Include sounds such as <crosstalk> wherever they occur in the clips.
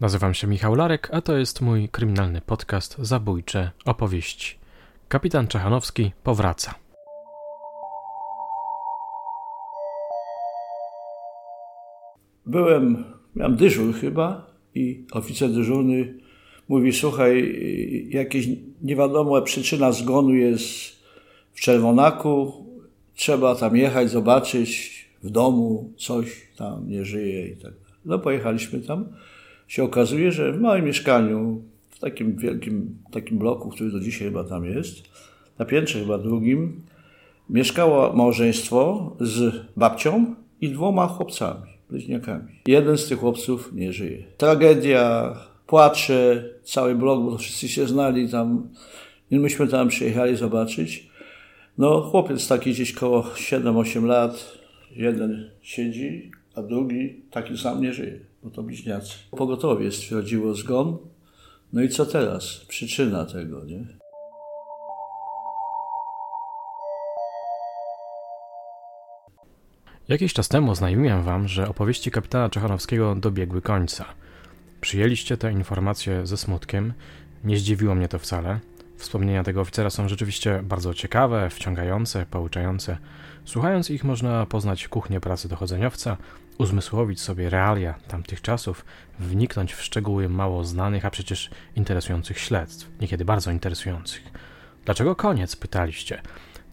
Nazywam się Michał Larek, a to jest mój kryminalny podcast Zabójcze opowieści. Kapitan Czechanowski powraca. Byłem, miałem dyżur chyba i oficer dyżurny mówi, słuchaj, jakieś nie przyczyna zgonu jest w Czerwonaku, trzeba tam jechać, zobaczyć w domu, coś tam nie żyje i tak dalej. No pojechaliśmy tam się okazuje, że w małym mieszkaniu, w takim wielkim takim bloku, który do dzisiaj chyba tam jest, na piętrze chyba drugim, mieszkało małżeństwo z babcią i dwoma chłopcami, bliźniakami. Jeden z tych chłopców nie żyje. Tragedia, płacze, cały blok, bo wszyscy się znali tam. I myśmy tam przyjechali zobaczyć. No, chłopiec taki gdzieś koło 7-8 lat, jeden siedzi, a drugi taki sam nie żyje bo to bliźniacy. Pogotowie stwierdziło zgon. No i co teraz? Przyczyna tego, nie? Jakiś czas temu oznajmiłem wam, że opowieści kapitana Czechanowskiego dobiegły końca. Przyjęliście te informacje ze smutkiem. Nie zdziwiło mnie to wcale. Wspomnienia tego oficera są rzeczywiście bardzo ciekawe, wciągające, pouczające. Słuchając ich można poznać kuchnię pracy dochodzeniowca, uzmysłowić sobie realia tamtych czasów, wniknąć w szczegóły mało znanych, a przecież interesujących śledztw, niekiedy bardzo interesujących. Dlaczego koniec? pytaliście.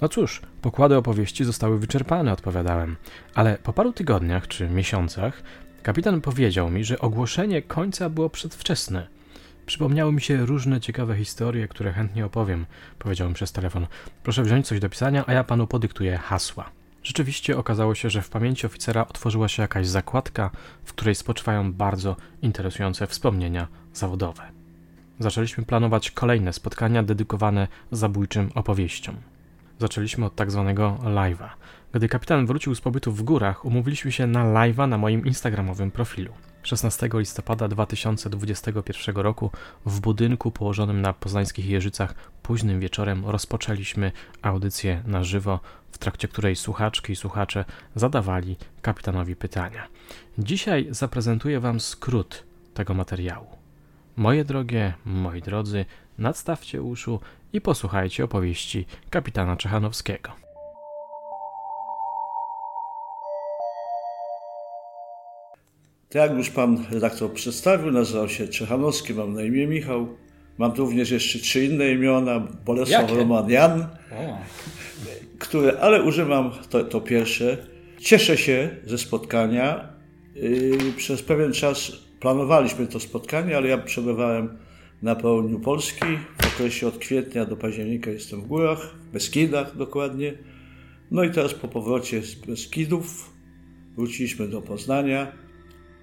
No cóż, pokłady opowieści zostały wyczerpane, odpowiadałem, ale po paru tygodniach czy miesiącach kapitan powiedział mi, że ogłoszenie końca było przedwczesne. Przypomniały mi się różne ciekawe historie, które chętnie opowiem, powiedział mi przez telefon. Proszę wziąć coś do pisania, a ja panu podyktuję hasła. Rzeczywiście okazało się, że w pamięci oficera otworzyła się jakaś zakładka, w której spoczywają bardzo interesujące wspomnienia zawodowe. Zaczęliśmy planować kolejne spotkania dedykowane zabójczym opowieściom. Zaczęliśmy od tak zwanego live'a. Gdy kapitan wrócił z pobytu w górach, umówiliśmy się na live'a na moim instagramowym profilu. 16 listopada 2021 roku w budynku położonym na poznańskich Jeżycach późnym wieczorem rozpoczęliśmy audycję na żywo, trakcie której słuchaczki i słuchacze zadawali kapitanowi pytania. Dzisiaj zaprezentuję Wam skrót tego materiału. Moje drogie, moi drodzy, nadstawcie uszu i posłuchajcie opowieści kapitana Czechanowskiego. Tak jak już pan redaktor przedstawił, nazywał się Czechanowski, mam na imię Michał. Mam również jeszcze trzy inne imiona, Bolesław Jakie? Roman Jan, które, ale używam to, to, pierwsze. Cieszę się ze spotkania. Yy, przez pewien czas planowaliśmy to spotkanie, ale ja przebywałem na południu Polski. W okresie od kwietnia do października jestem w górach, w Beskidach dokładnie. No i teraz po powrocie z Beskidów wróciliśmy do Poznania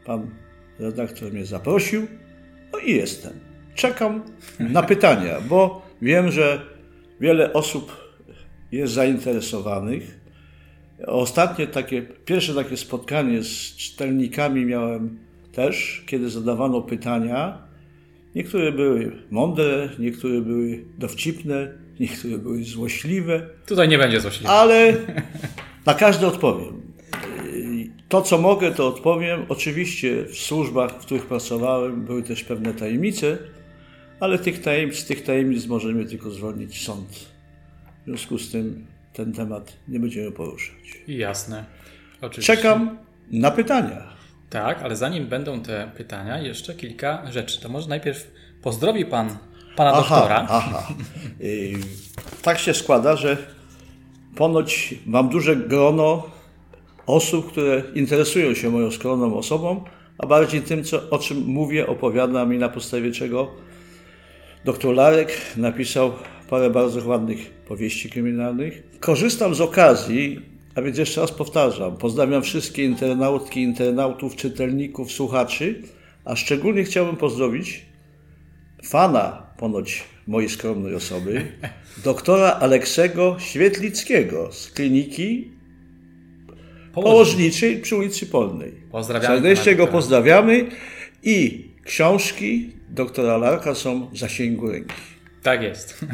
Pan redaktor mnie zaprosił, no i jestem. Czekam na pytania, bo wiem, że wiele osób jest zainteresowanych. Ostatnie takie, pierwsze takie spotkanie z czytelnikami miałem też, kiedy zadawano pytania. Niektóre były mądre, niektóre były dowcipne, niektóre były złośliwe. Tutaj nie będzie złośliwe. Ale na każde odpowiem. To, co mogę, to odpowiem. Oczywiście w służbach, w których pracowałem, były też pewne tajemnice, ale tych tajemnic, z tych tajemnic możemy tylko zwolnić sąd. W związku z tym ten temat nie będziemy poruszać. Jasne. Oczywiście. Czekam na pytania. Tak, ale zanim będą te pytania, jeszcze kilka rzeczy. To może najpierw pozdrowi Pan Pana aha, doktora. Aha. tak się składa, że ponoć mam duże grono osób, które interesują się moją skromną osobą, a bardziej tym, co, o czym mówię, opowiadam i na podstawie czego dr Larek napisał parę bardzo ładnych powieści kryminalnych. Korzystam z okazji, a więc jeszcze raz powtarzam, pozdrawiam wszystkie internautki, internautów, czytelników, słuchaczy, a szczególnie chciałbym pozdrowić fana ponoć mojej skromnej osoby, <laughs> doktora Aleksego Świetlickiego z kliniki położniczej przy ulicy Polnej. Pozdrawiamy. Serdecznie go pozdrawiamy i książki doktora Larka są w zasięgu ręki. Tak jest.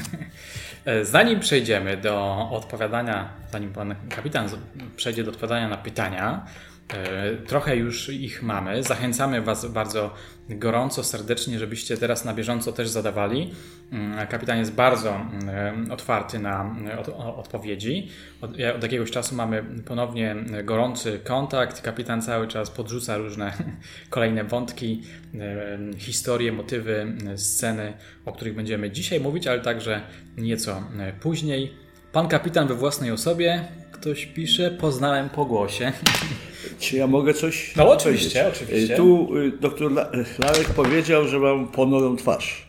<laughs> Zanim przejdziemy do odpowiadania, zanim pan kapitan przejdzie do odpowiadania na pytania, trochę już ich mamy. Zachęcamy Was bardzo gorąco, serdecznie, żebyście teraz na bieżąco też zadawali. Mm, kapitan jest bardzo mm, otwarty na odpowiedzi. Od, od jakiegoś czasu mamy ponownie gorący kontakt. Kapitan cały czas podrzuca różne <laughs> kolejne wątki, historie, motywy, sceny, o których będziemy dzisiaj mówić, ale także nieco później. Pan kapitan we własnej osobie, ktoś pisze, poznałem po głosie. <laughs> Czy ja mogę coś No oczywiście, powiedzieć? oczywiście. Tu y, doktor Larek powiedział, że mam ponurą twarz.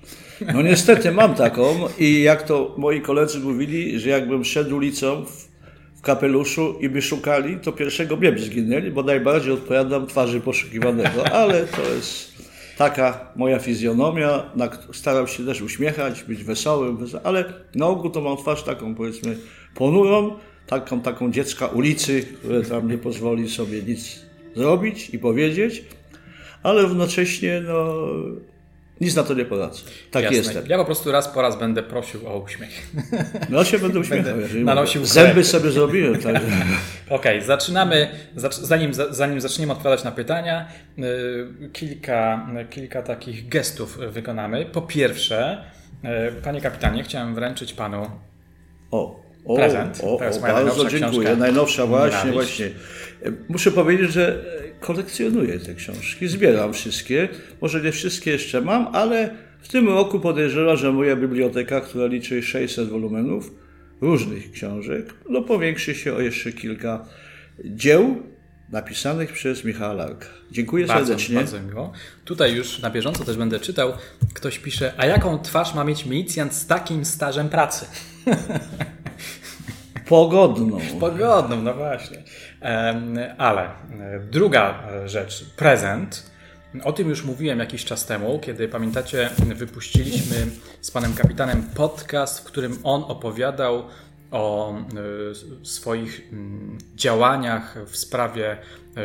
No niestety mam taką i jak to moi koledzy mówili, że jakbym szedł ulicą w, w kapeluszu i by szukali, to pierwszego mnie by zginęli, bo najbardziej odpowiadam twarzy poszukiwanego, ale to jest taka moja fizjonomia, staram się też uśmiechać, być wesołym, ale na ogół to mam twarz taką powiedzmy ponurą, taką, taką dziecka ulicy, które tam nie pozwoli sobie nic zrobić i powiedzieć, ale równocześnie no, nic na to nie poradzę. Tak Jasne. jestem. Ja po prostu raz po raz będę prosił o uśmiech. No się będę uśmiechał. Będę Zęby sobie zrobiłem. Tak. <laughs> Okej, okay, zaczynamy. Zanim, zanim zaczniemy odpowiadać na pytania, y, kilka, kilka takich gestów wykonamy. Po pierwsze, y, panie kapitanie, chciałem wręczyć panu o. O, prezent. O, to jest o, moja bardzo dziękuję. Książka. Najnowsza właśnie, właśnie. Muszę powiedzieć, że kolekcjonuję te książki, zbieram wszystkie. Może nie wszystkie jeszcze mam, ale w tym roku podejrzewam, że moja biblioteka, która liczy 600 wolumenów różnych książek, no powiększy się o jeszcze kilka dzieł napisanych przez Michała Larka. Dziękuję bardzo, serdecznie. Bardzo miło. Tutaj już na bieżąco też będę czytał. Ktoś pisze, a jaką twarz ma mieć milicjant z takim stażem pracy? <laughs> Pogodną. Pogodną, no właśnie. Ale e, druga e, rzecz, prezent. O tym już mówiłem jakiś czas temu, kiedy pamiętacie, wypuściliśmy z panem kapitanem podcast, w którym on opowiadał o e, swoich mm, działaniach w sprawie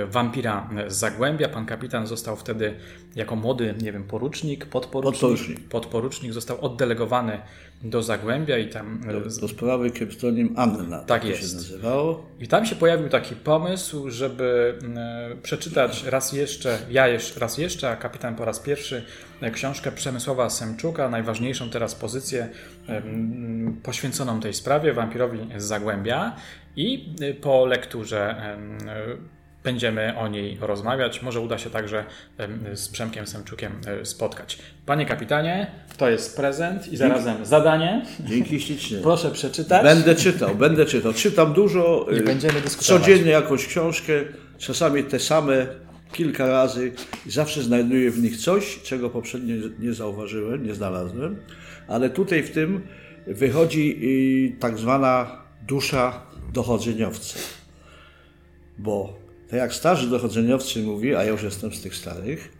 wampira z Zagłębia. Pan kapitan został wtedy jako młody, nie wiem, porucznik, podporucznik, podporucznik, podporucznik został oddelegowany do Zagłębia i tam... Do, do sprawy kryptonim Anna, tak, tak jest. się nazywało. I tam się pojawił taki pomysł, żeby e, przeczytać raz jeszcze, ja jeszcze, raz jeszcze, a kapitan po raz pierwszy e, książkę Przemysława Semczuka, najważniejszą teraz pozycję e, poświęconą tej sprawie, wampirowi z Zagłębia. I po lekturze będziemy o niej rozmawiać. Może uda się także z Przemkiem Semczukiem e, spotkać. Panie kapitanie, to jest prezent i zarazem zadanie. Dzięki <laughs> ślicznie. Proszę przeczytać. Będę czytał, będę czytał. Czytam dużo. I będziemy dyskutować. Codziennie jakąś książkę, czasami te same kilka razy i zawsze znajduję w nich coś, czego poprzednio nie zauważyłem, nie znalazłem, ale tutaj w tym wychodzi tak zwana dusza dochodzeniowca. Bo tak jak starzy dochodzeniowcy mówi, a ja już jestem z tych starych,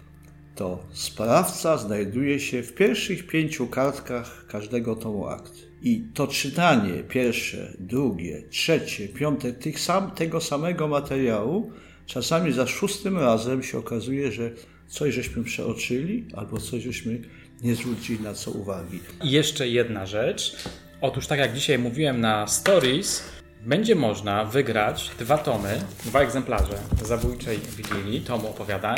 to sprawca znajduje się w pierwszych pięciu kartkach każdego tomu akt. I to czytanie pierwsze, drugie, trzecie, piąte tych sam, tego samego materiału, czasami za szóstym razem się okazuje, że coś żeśmy przeoczyli, albo coś żeśmy nie zwrócili na co uwagi. I jeszcze jedna rzecz. Otóż tak jak dzisiaj mówiłem na stories, będzie można wygrać dwa tomy, dwa egzemplarze Zabójczej Wigilii, tomu opowiadań.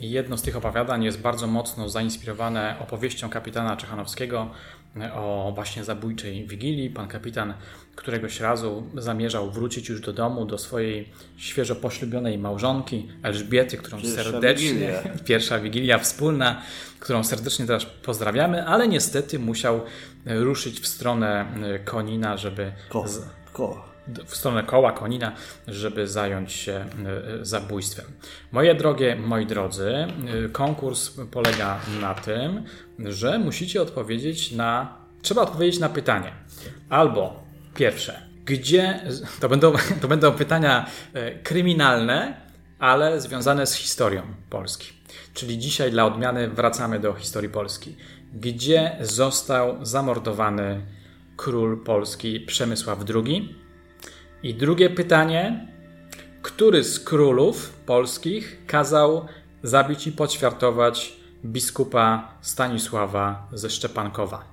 I jedno z tych opowiadań jest bardzo mocno zainspirowane opowieścią kapitana Czechanowskiego o właśnie zabójczej Wigilii. Pan kapitan któregoś razu zamierzał wrócić już do domu, do swojej świeżo poślubionej małżonki Elżbiety, którą pierwsza serdecznie, wigilia. <laughs> pierwsza Wigilia wspólna, którą serdecznie teraz pozdrawiamy, ale niestety musiał ruszyć w stronę Konina, żeby... Ko. Z w stronę koła Konina, żeby zająć się e, zabójstwem. Moje drogie, moi drodzy, e, konkurs polega na tym, że musicie odpowiedzieć na. Trzeba odpowiedzieć na pytanie. Albo pierwsze, gdzie. To będą, <laughs> to będą pytania e, kryminalne, ale związane z historią Polski. Czyli dzisiaj dla odmiany wracamy do historii Polski. Gdzie został zamordowany król Polski Przemysław II. I drugie pytanie: który z królów polskich kazał zabić i poćwiartować biskupa Stanisława ze Szczepankowa?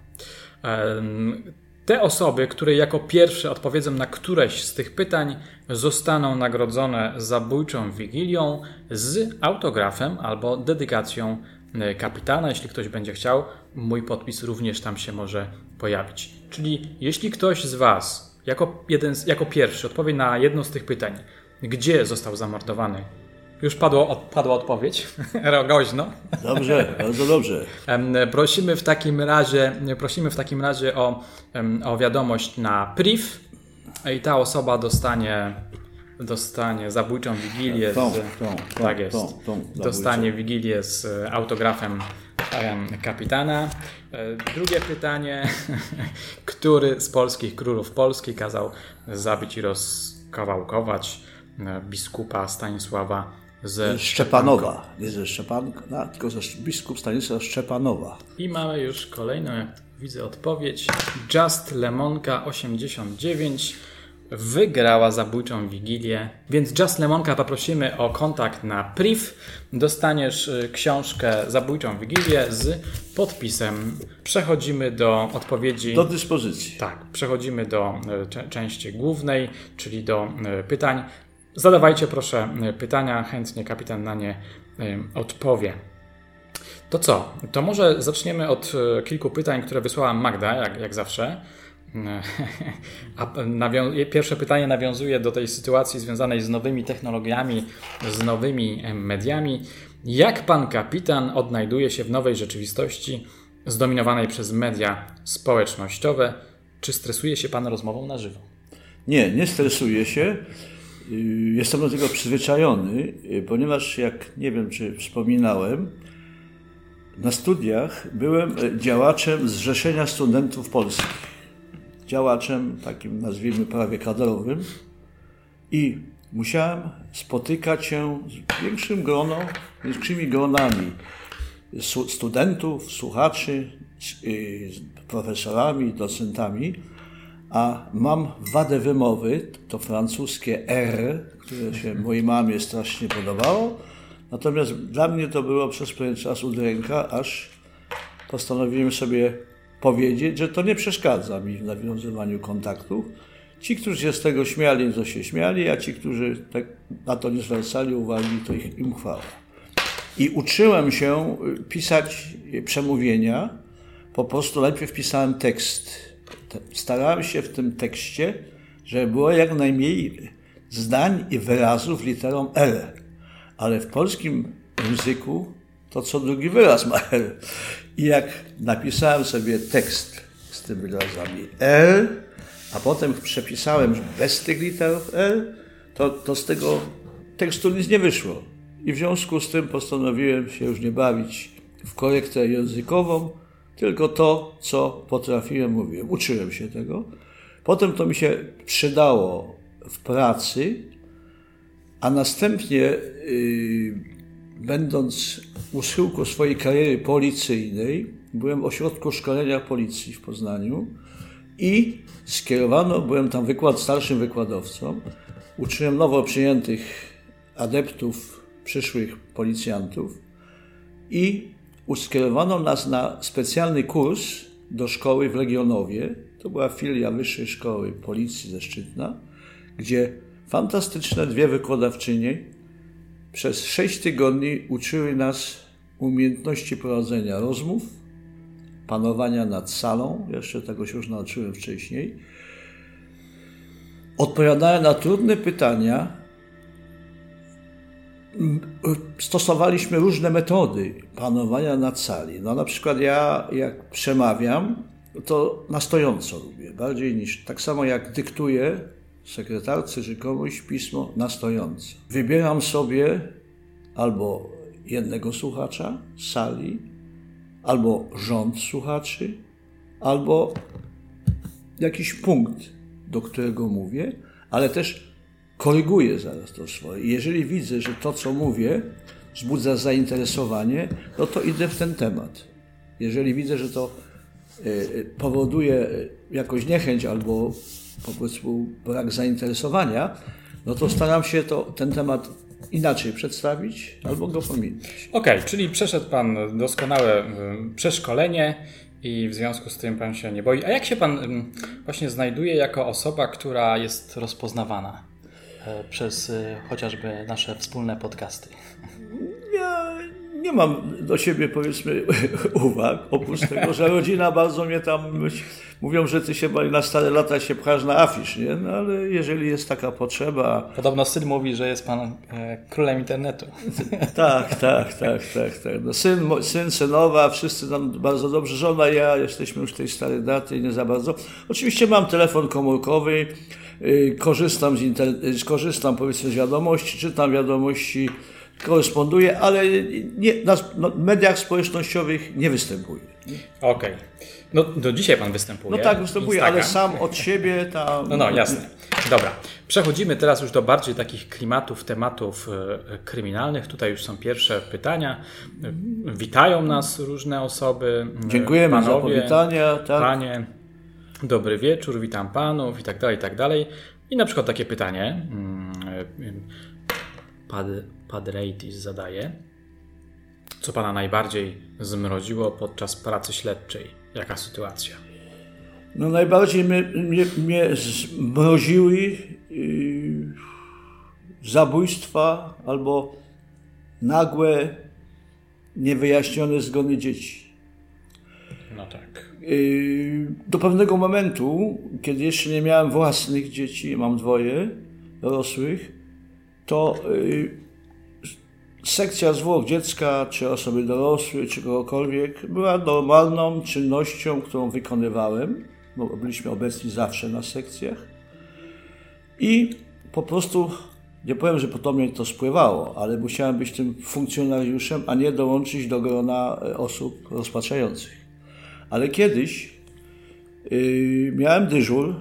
Te osoby, które jako pierwsze odpowiedzą na któreś z tych pytań, zostaną nagrodzone zabójczą wigilią z autografem albo dedykacją e, kapitana. Jeśli ktoś będzie chciał, mój podpis również tam się może pojawić. Czyli jeśli ktoś z Was jako, jeden, jako pierwszy odpowie na jedno z tych pytań, gdzie został zamordowany już padło, padła odpowiedź. <laughs> Rogoźno. Dobrze, bardzo dobrze. Prosimy w takim razie, prosimy w takim razie o, o wiadomość na priv i ta osoba dostanie dostanie zabójczą wigilię tą, z, tą, tą, tak jest, tą, tą dostanie wigilię z autografem kapitana. E, drugie pytanie. <laughs> Który z polskich królów Polski kazał zabić i rozkawałkować e, biskupa Stanisława ze Szczepanowa. Nie ze Szczepanka, tylko ze biskup Stanisław Szczepanowa. I mamy już kolejną, jak widzę, odpowiedź. Just Lemonka 89 wygrała zabójczą wigilię. Więc Just Lemonka poprosimy o kontakt na priv. Dostaniesz y, książkę Zabójczą Wigilię z podpisem. Przechodzimy do odpowiedzi. Do dyspozycji. Tak, przechodzimy do y, części głównej, czyli do y, pytań. Zadawajcie proszę pytania, chętnie kapitan na nie odpowie. To co? To może zaczniemy od kilku pytań, które wysłała Magda, jak, jak zawsze. <laughs> A pierwsze pytanie nawiązuje do tej sytuacji związanej z nowymi technologiami, z nowymi mediami. Jak pan kapitan odnajduje się w nowej rzeczywistości zdominowanej przez media społecznościowe? Czy stresuje się pan rozmową na żywo? Nie, nie stresuje się. Y, jestem do tego przyzwyczajony, y, ponieważ jak nie wiem, czy wspominałem, na studiach byłem y, działaczem Zrzeszenia Studentów Polskich. Działaczem takim, nazwijmy, prawie kadrowym. I musiałem spotykać się z większym groną, większymi gronami studentów, słuchaczy, z profesorami, docentami a mam wadę wymowy, to francuskie R, które się <laughs> mojej mamie strasznie podobało. Natomiast dla mnie to było przez pewien czas udręka, aż postanowiłem sobie powiedzieć, że to nie przeszkadza mi w nawiązywaniu kontaktów. Ci, którzy się z tego śmiali, to się śmiali, a ci, którzy tak na to nie zwracali uwagi, to ich, im chwała. I uczyłem się pisać przemówienia. Po prostu najpierw pisałem tekst starałem się w tym tekście, żeby było jak najmniej zdań i wyrazów literą L. Ale w polskim języku to co drugi wyraz ma L. I jak napisałem sobie tekst z tymi wyrazami L, a potem przepisałem bez tych literów L, to, to z tego tekstu nic nie wyszło. I w związku z tym postanowiłem się już nie bawić w korektę językową, tylko to, co potrafiłem, mówiłem. Uczyłem się tego. Potem to mi się przydało w pracy, a następnie, yy, będąc u schyłku swojej kariery policyjnej, byłem w ośrodku szkolenia policji w Poznaniu i skierowano, byłem tam wykład starszym wykładowcą, uczyłem nowo przyjętych adeptów, przyszłych policjantów i uskierowano nas na specjalny kurs do szkoły w Legionowie. To była filia Wyższej Szkoły Policji ze Szczytna, gdzie fantastyczne dwie wykładawczynie przez sześć tygodni uczyły nas umiejętności prowadzenia rozmów, panowania nad salą, jeszcze tego się już nauczyłem wcześniej, odpowiadają na trudne pytania, stosowaliśmy różne metody panowania nad sali. No na przykład ja jak przemawiam, to na stojąco lubię, bardziej niż, tak samo jak dyktuję sekretarce czy komuś pismo na stojąco. Wybieram sobie albo jednego słuchacza z sali, albo rząd słuchaczy, albo jakiś punkt, do którego mówię, ale też koryguję zaraz to swoje. Jeżeli widzę, że to, co mówię, wzbudza zainteresowanie, no to idę w ten temat. Jeżeli widzę, że to e, e, powoduje e, jakąś niechęć albo po prostu brak zainteresowania, no to staram się to, ten temat inaczej przedstawić albo go pominąć. Okej, okay, czyli przeszedł Pan doskonałe przeszkolenie i w związku z tym pan się nie boi. A jak się pan właśnie znajduje jako osoba, która jest rozpoznawana e, przez e, chociażby nasze wspólne podcasty? <laughs> Nie mam do siebie, powiedzmy, <laughs> uwag, oprócz tego, że rodzina bardzo mnie tam mówią, że ty się na stare lata się pchasz na afisz, nie? No ale jeżeli jest taka potrzeba... Podobno syn mówi, że jest pan e, królem internetu. <laughs> Tak, tak, tak, tak. tak. No syn, syn, synowa, wszyscy tam bardzo dobrze, żona ja, jesteśmy już tej starej daty, nie za bardzo. Oczywiście mam telefon komórkowy, yy, korzystam z, inter... korzystam powiedzmy z wiadomości, czytam wiadomości, koresponduję, ale nie, na no, mediach społecznościowych nie występuję. Okej. Okay. No do dzisiaj pan występuje. No tak, występuję, ale sam od siebie tam. No, no, jasne. Dobra. Przechodzimy teraz już do bardziej takich klimatów, tematów e, kryminalnych. Tutaj już są pierwsze pytania. Witają nas różne osoby. Dziękujemy panowie, za powitania. Tak. Panie, dobry wieczór, witam panów i tak dalej, i tak dalej. I na przykład takie pytanie. Pad, Padreitis zadaje. Co pana najbardziej zmroziło podczas pracy śledczej? Jaka sytuacja? No najbardziej mnie, mnie, mnie zmroziły yy, zabójstwa albo nagłe, niewyjaśnione zgony dzieci. No tak. Yy, do pewnego momentu, kiedy jeszcze nie miałem własnych dzieci, mam dwoje dorosłych, to yy, sekcja zwłok dziecka, czy osoby dorosłej, czy kogokolwiek, była normalną czynnością, którą wykonywałem, bo byliśmy obecni zawsze na sekcjach. I po prostu, nie powiem, że potem mnie to spływało, ale musiałem być tym funkcjonariuszem, a nie dołączyć do grona e, osób rozpaczających. Ale kiedyś yy, miałem dyżur,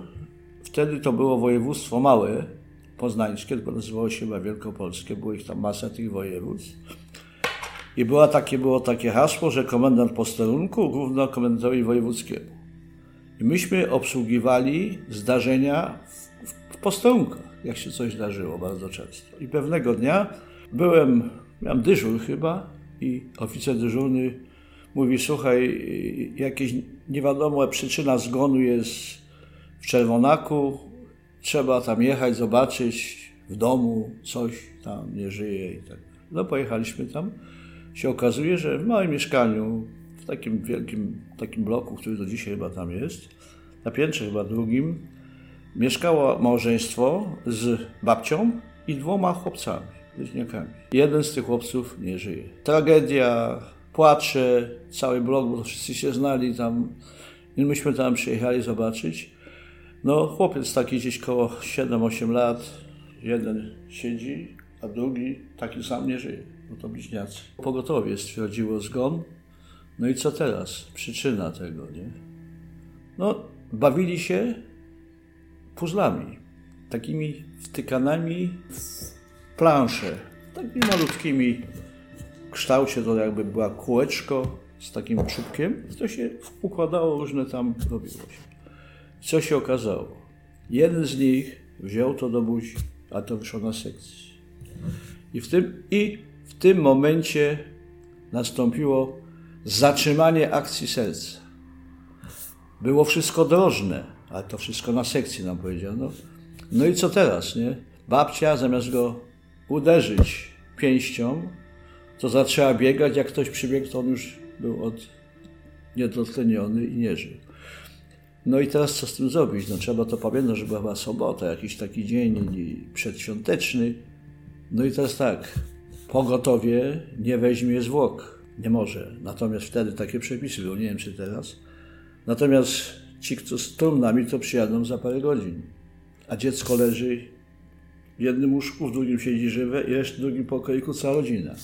wtedy to było województwo małe, poznańskie, tylko nazywało się chyba Wielkopolskie, było ich tam masa tych województw. I była takie, było takie hasło, że komendant posterunku równa komendantowi wojewódzkiemu. I myśmy obsługiwali zdarzenia w, w posterunkach, jak się coś zdarzyło bardzo często. I pewnego dnia byłem, miałem dyżur chyba i oficer dyżurny mówi, słuchaj, jakieś nie wiadomo, przyczyna zgonu jest w Czerwonaku, trzeba tam jechać, zobaczyć w domu coś tam nie żyje i tak. No pojechaliśmy tam. Się okazuje, że w małym mieszkaniu, w takim wielkim takim bloku, który do dzisiaj chyba tam jest, na piętrze chyba drugim, mieszkało małżeństwo z babcią i dwoma chłopcami, bliźniakami. Jeden z tych chłopców nie żyje. Tragedia, płacze, cały blok, bo wszyscy się znali tam. I myśmy tam przyjechali zobaczyć. No, chłopiec taki gdzieś koło 7-8 lat, jeden siedzi, a drugi taki sam nie żyje, bo to bliźniacy. Pogotowie stwierdziło zgon. No i co teraz? Przyczyna tego, nie? No, bawili się puzzlami, takimi wtykanami w plansze, takimi malutkimi w kształcie, to jakby była kółeczko z takim czubkiem, to się układało, różne tam robiło się. Co się okazało? Jeden z nich wziął to do buzi, a to wyszło na sekcji. I w tym, i w tym momencie nastąpiło zatrzymanie akcji serca. Było wszystko drożne, ale to wszystko na sekcji nam powiedziano. No i co teraz, nie? Babcia zamiast go uderzyć pięścią, to zaczęła biegać, jak ktoś przybiegł, to on już był od niedotleniony i nie żył. No i teraz co z tym zrobić? No trzeba to pamiętać, że była chyba sobota, jakiś taki dzień przedświąteczny. No i teraz tak, pogotowie nie weźmie zwłok. Nie może. Natomiast wtedy takie przepisy były, nie wiem czy teraz. Natomiast ci, kto z trumnami, to przyjadą za parę godzin. A dziecko leży w jednym łóżku, w drugim siedzi żywe i jeszcze w drugim pokoiku cała rodzina.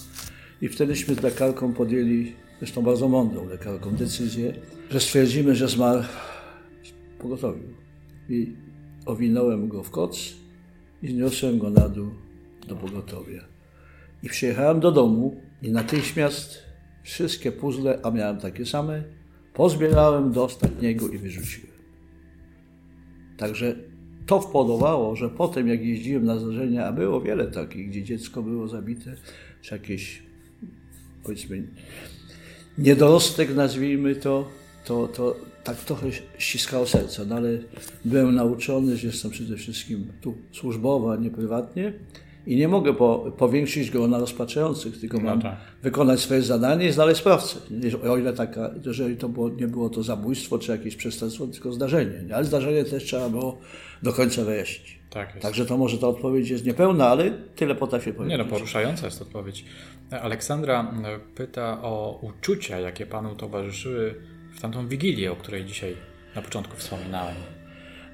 I wtedyśmy z lekarką podjęli, zresztą bardzo mądrą lekarką, decyzję, że stwierdzimy, że zmarł pogotowiu. I owinąłem go w koc i zniosłem go na dół do pogotowia. I przyjechałem do domu i natychmiast wszystkie puzzle, a miałem takie same, pozbierałem do ostatniego i wyrzuciłem. Także to wpodobało, że potem jak jeździłem na zdarzenia, a było wiele takich, gdzie dziecko było zabite, czy jakieś, powiedzmy, niedorostek nazwijmy to, to, to tak trochę ściskało serce, no ale byłem nauczony, że jestem przede wszystkim tu służbowo, a nie prywatnie i nie mogę po, powiększyć go na rozpaczających, tylko mam no tak. wykonać swoje zadanie i znaleźć sprawcę. O ile taka, jeżeli to było, nie było to zabójstwo czy jakieś przestępstwo, tylko zdarzenie. Ale zdarzenie też trzeba było do końca wyjaśnić. Tak Także to może ta odpowiedź jest niepełna, ale tyle potrafię powiedzieć. Nie no, poruszająca jest odpowiedź. Aleksandra pyta o uczucia, jakie panu towarzyszyły w tamtą wigilię, o której dzisiaj na początku wspominałem.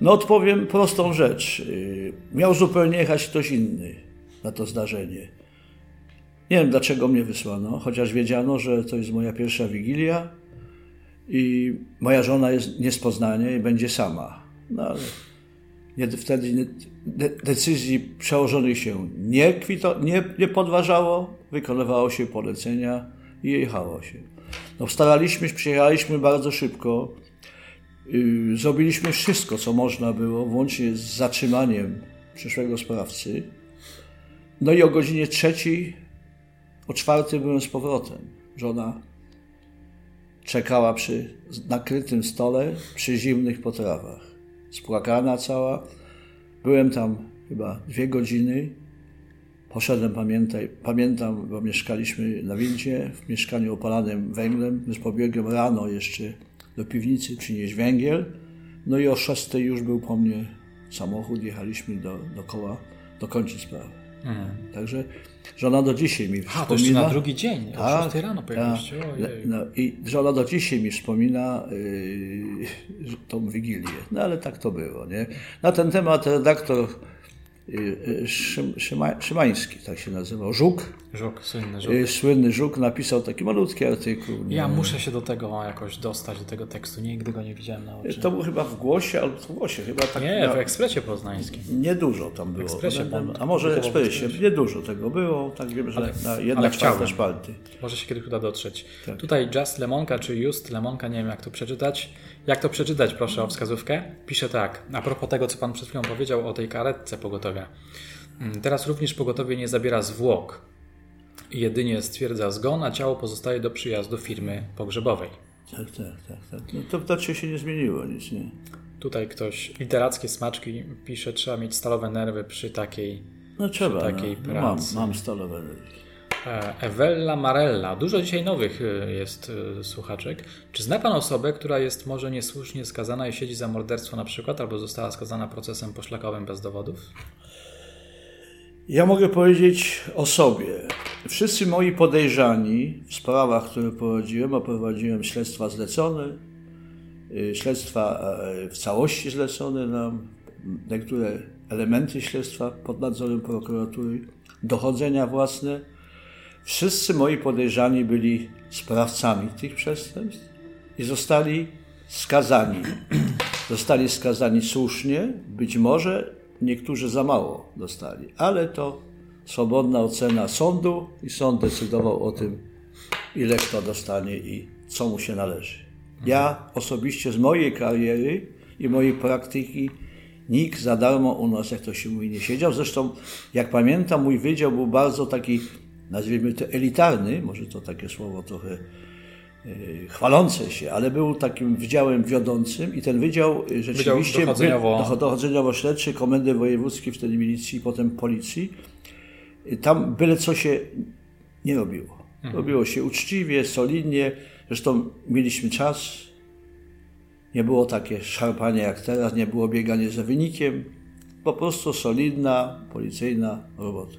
No odpowiem prostą rzecz. Y, miał zupełnie jechać ktoś inny na to zdarzenie. Nie wiem dlaczego mnie wysłano, chociaż wiedziano, że to jest moja pierwsza wigilia i moja żona jest nie z Poznania i będzie sama. No ale nie, wtedy de, decyzji przełożonych się nie, kwito, nie, nie podważało, wykonywało się polecenia i jechało się. No, staraliśmy, przyjechaliśmy bardzo szybko. Yy, zrobiliśmy wszystko, co można było, włącznie z zatrzymaniem przyszłego sprawcy. No i o godzinie trzeciej, o czwartej byłem z powrotem. Żona czekała przy nakrytym stole przy zimnych potrawach. Spłakana cała. Byłem tam chyba dwie godziny. Poszedłem, pamiętaj, pamiętam, bo mieszkaliśmy na windzie, w mieszkaniu opalanym węglem, więc pobiegłem rano jeszcze do piwnicy przynieść węgiel. No i o szóstej już był po mnie samochód, jechaliśmy do, do koła dokończyć sprawę. Mhm. Także żona do dzisiaj mi wspomina... A, to jeszcze na drugi dzień, tak, o 6 rano pojechaliście. No, I żona do dzisiaj mi wspomina yy, tą Wigilię. No ale tak to było, nie? Na ten temat redaktor Szymański, tak się nazywał, Żuk. Żuk, słynny Żuk. Y, słynny Żuk napisał taki malutki artykuł. Ja muszę się do tego jakoś dostać, do tego tekstu. Nigdy go nie widziałem na oczy. To był chyba w Głosie, albo w Głosie chyba tak. Nie, w Ekspresie Poznańskim. Niedużo tam było. W Ekspresie, a może w Ekspresie. Niedużo tego było, tak wiem, że ale, na jedna czwarta szpalty. Może się kiedyś uda dotrzeć. Tak. Tutaj Just Lemonka, czy Just Lemonka, nie wiem jak to przeczytać. Jak to przeczytać, proszę o wskazówkę? Pisze tak, a propos tego, co Pan przed chwilą powiedział o tej karetce pogotowia. Mm, teraz również pogotowie nie zabiera zwłok. Jedynie stwierdza zgon, a ciało pozostaje do przyjazdu firmy pogrzebowej. Tak, tak, tak. tak. No to dacie się nie zmieniło nic, nie? Tutaj ktoś, literackie smaczki pisze, trzeba mieć stalowe nerwy przy takiej, no, trzeba, przy takiej no. pracy. Mam, mam stalowe nerwy. E, Ewella Marella. Dużo dzisiaj nowych e, jest e, słuchaczek. Czy zna Pan osobę, która jest może niesłusznie skazana i siedzi za morderstwo na przykład, albo została skazana procesem poszlakowym bez dowodów? Ja mogę powiedzieć o sobie. Wszyscy moi podejrzani w sprawach, które prowadziłem, a prowadziłem śledztwa zlecone, śledztwa w całości zlecone nam, niektóre elementy śledztwa pod nadzorem prokuratury, dochodzenia własne, Wszyscy moi podejrzani byli sprawcami tych przestępstw i zostali skazani. Zostali skazani słusznie, być może niektórzy za mało dostali, ale to swobodna ocena sądu i sąd decydował o tym, ile kto dostanie i co mu się należy. Ja osobiście z mojej kariery i mojej praktyki nikt za darmo u nas, jak to się mówi, nie siedział. Zresztą, jak pamiętam, mój wydział był bardzo taki nazwijmy to elitarny, może to takie słowo trochę chwalące się, ale był takim wydziałem wiodącym i ten wydział e, rzeczywiście wydział dochodzeniowo... dochodzeniowo-śledczy Komendy Wojewódzkiej, wtedy milicji, potem policji. Tam byle co się nie robiło. Mhm. Robiło się uczciwie, solidnie. Zresztą mieliśmy czas. Nie było takie szarpanie jak teraz, nie było bieganie za wynikiem. Po prostu solidna, policyjna robota.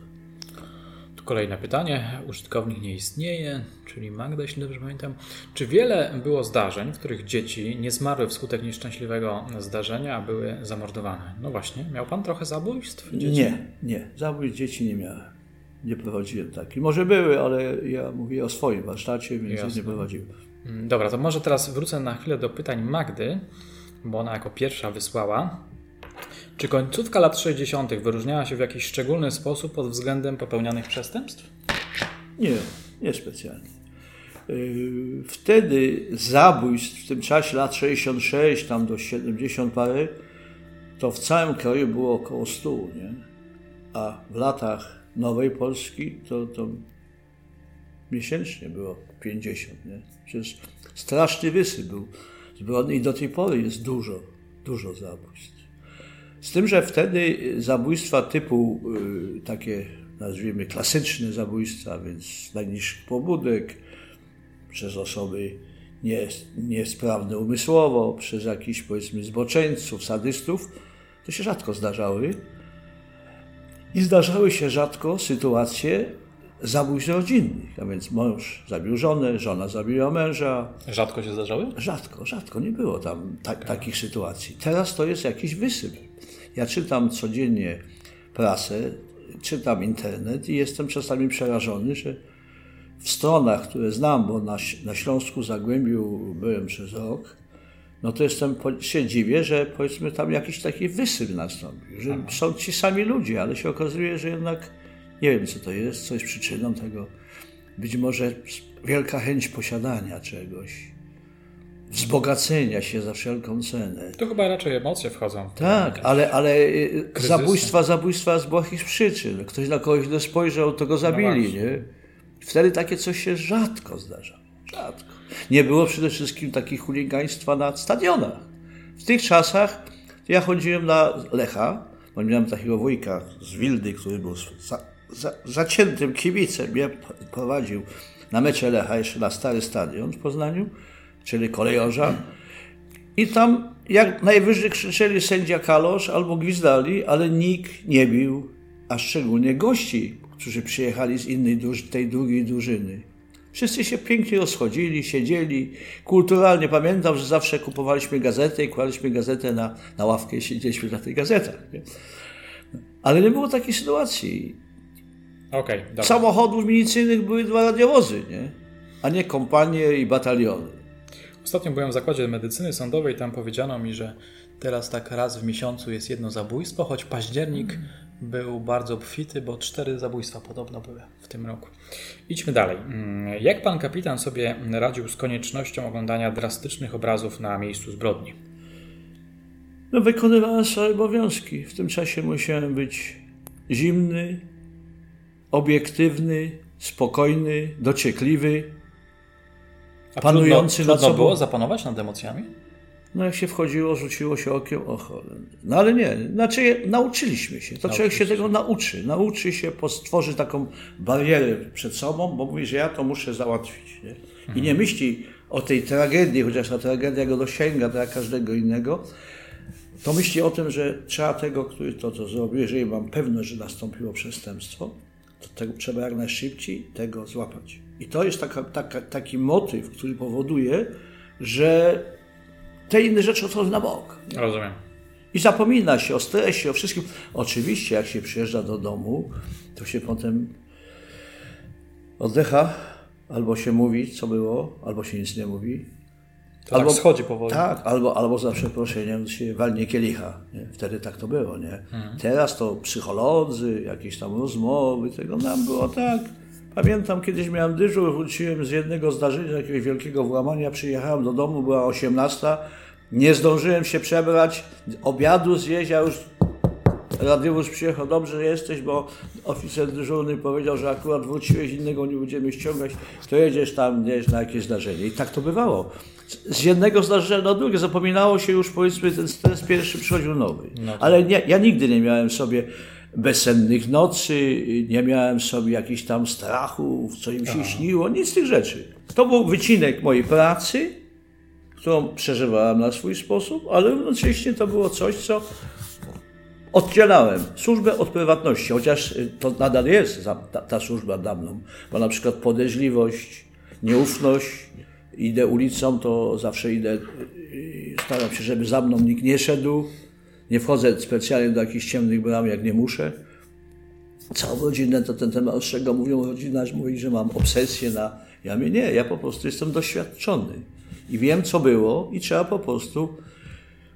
Kolejne pytanie. Użytkownik nie istnieje, czyli Magda, jeśli dobrze pamiętam. Czy wiele było zdarzeń, w których dzieci nie zmarły wskutek nieszczęśliwego zdarzenia, a były zamordowane? No właśnie, miał pan trochę zabójstw dzieci? Nie, nie. Zabójstw dzieci nie miałem. Nie prowadziłem takich. Może były, ale ja mówię o swoim warsztacie, więc Jasne. nie prowadziłem. Mm, dobra, to może teraz wrócę na chwilę do pytań Magdy, bo ona jako pierwsza wysłała. Czy końcówka lat 60. wyróżniała się w jakiś szczególny sposób pod względem popełnianych przestępstw? Nie, nie specjalnie. Yy, wtedy zabójstw w tym czasie lat 66 tam do 70 parę, to w całym kraju było około 100, nie? a w latach Nowej Polski to, to miesięcznie było 50. Nie? Przecież straszny wysyp był. zbrodni i do tej pory jest dużo, dużo zabójstw. Z tym, że wtedy zabójstwa typu y, takie, nazwijmy, klasyczne zabójstwa, więc najniższych pobudek, przez osoby nie, niesprawne umysłowo, przez jakichś powiedzmy zboczeńców, sadystów, to się rzadko zdarzały. I zdarzały się rzadko sytuacje zabójstw rodzinnych, a więc mąż zabił żonę, żona zabiła męża. Rzadko się zdarzały? Rzadko, rzadko. Nie było tam ta, takich sytuacji. Teraz to jest jakiś wysyp. Ja czytam codziennie prasę, czytam internet i jestem czasami przerażony, że w stronach, które znam, bo na, na Śląsku Zagłębiu byłem przez rok, no to jestem, się dziwię, że powiedzmy tam jakiś taki wysyp nastąpił, że Aha. są ci sami ludzie, ale się okazuje, że jednak nie wiem co to jest, co jest przyczyną tego. Być może wielka chęć posiadania czegoś, wzbogacenia się za wszelką cenę. To chyba raczej emocje wchodzą. Tak, ale, ale y, zabójstwa, zabójstwa z błahych przyczyn. Ktoś na kogoś źle spojrzał, to go zabili, no nie? Wtedy takie coś się rzadko zdarza. Rzadko. Nie było przede wszystkim takich chuligaństwa na stadionach. W tych czasach ja chodziłem na Lecha, bo miałem takiego wujka z Wildy, który był za, za, zaciętym kibicem. Mnie prowadził na mecze Lecha, jeszcze na stary stadion w Poznaniu, czyli kolejorza. I tam jak najwyżej krzyczeli sędzia Kalosz albo gwizdali, ale nikt nie bił, a szczególnie gości, którzy przyjechali z innej, tej drugiej drużyny. Wszyscy się pięknie rozchodzili, siedzieli. Kulturalnie pamiętam, że zawsze kupowaliśmy gazetę i kładliśmy gazetę na, na ławkę i siedzieliśmy na tych gazetach. Nie? Ale nie było takiej sytuacji. Okay, Samochodów milicyjnych były dwa radiowozy, nie? a nie kompanie i bataliony. Ostatnio byłem w zakładzie medycyny sądowej, tam powiedziano mi, że teraz tak raz w miesiącu jest jedno zabójstwo, choć październik był bardzo obfity, bo cztery zabójstwa podobno były w tym roku. Idźmy dalej. Mm, jak pan kapitan sobie radził z koniecznością oglądania drastycznych obrazów na miejscu zbrodni? No, wykonywałem swoje obowiązki. W tym czasie musiałem być zimny, obiektywny, spokojny, dociekliwy, A panujący trudno, nad sobą. było zapanować nad emocjami? No jak się wchodziło, rzuciło się okiem, o cholera. No ale nie, znaczy nauczyliśmy się. To człowiek się tego nauczy. Nauczy się, stworzy taką barierę przed sobą, bo mówi, że ja to muszę załatwić. Nie? I nie mhm. myśli o tej tragedii, chociaż ta tragedia go dosięga, tak jak każdego innego, to myśli o tym, że trzeba tego, który to, to zrobił, jeżeli mam pewność, że nastąpiło przestępstwo, to tego trzeba jak najszybciej tego złapać. I to jest taka, taka, taki motyw, który powoduje, że te inne rzeczy odchodzą na bok. Rozumiem. I zapomina się o stresie, o wszystkim. Oczywiście, jak się przyjeżdża do domu, to się potem oddecha, albo się mówi, co było, albo się nic nie mówi. To albo, tak schodzi powoli. Tak, albo, albo za przeproszeniem się walnie kielicha. Nie? Wtedy tak to było, nie? Mhm. Teraz to psycholodzy, jakieś tam rozmowy, tego nam było tak. Pamiętam, kiedyś miałem dyżur, wróciłem z jednego zdarzenia, jakiegoś wielkiego włamania, przyjechałem do domu, była 18, nie zdążyłem się przebrać, obiadu zjeść, a już radiowóz przyjechał, dobrze jesteś, bo oficer dyżurny powiedział, że akurat wróciłeś, innego nie będziemy ściągać, to jedziesz tam jedziesz na jakieś zdarzenie. I tak to bywało. Z jednego zdarzenia na drugie zapominało się już, powiedzmy, ten stres pierwszy przychodził nowy. No Ale nie, ja nigdy nie miałem sobie bezsennych nocy, nie miałem sobie jakichś tam strachów, co im się Aha. śniło, nic z tych rzeczy. To był wycinek mojej pracy, którą przeżywałem na swój sposób, ale jednocześnie to było coś, co oddzielałem służbę od prywatności, chociaż to nadal jest ta, ta służba dla mną, bo na przykład podejrzliwość, nieufność, idę ulicą, to zawsze idę, staram się, żeby za mną nikt nie szedł, nie wchodzę specjalnie do jakichś ciemnych bram, jak nie muszę. Całą rodzinę to ten temat ostrzega. Mówią, rodzina mówi, że mam obsesję na... Ja mówię, nie, ja po prostu jestem doświadczony. I wiem, co było i trzeba po prostu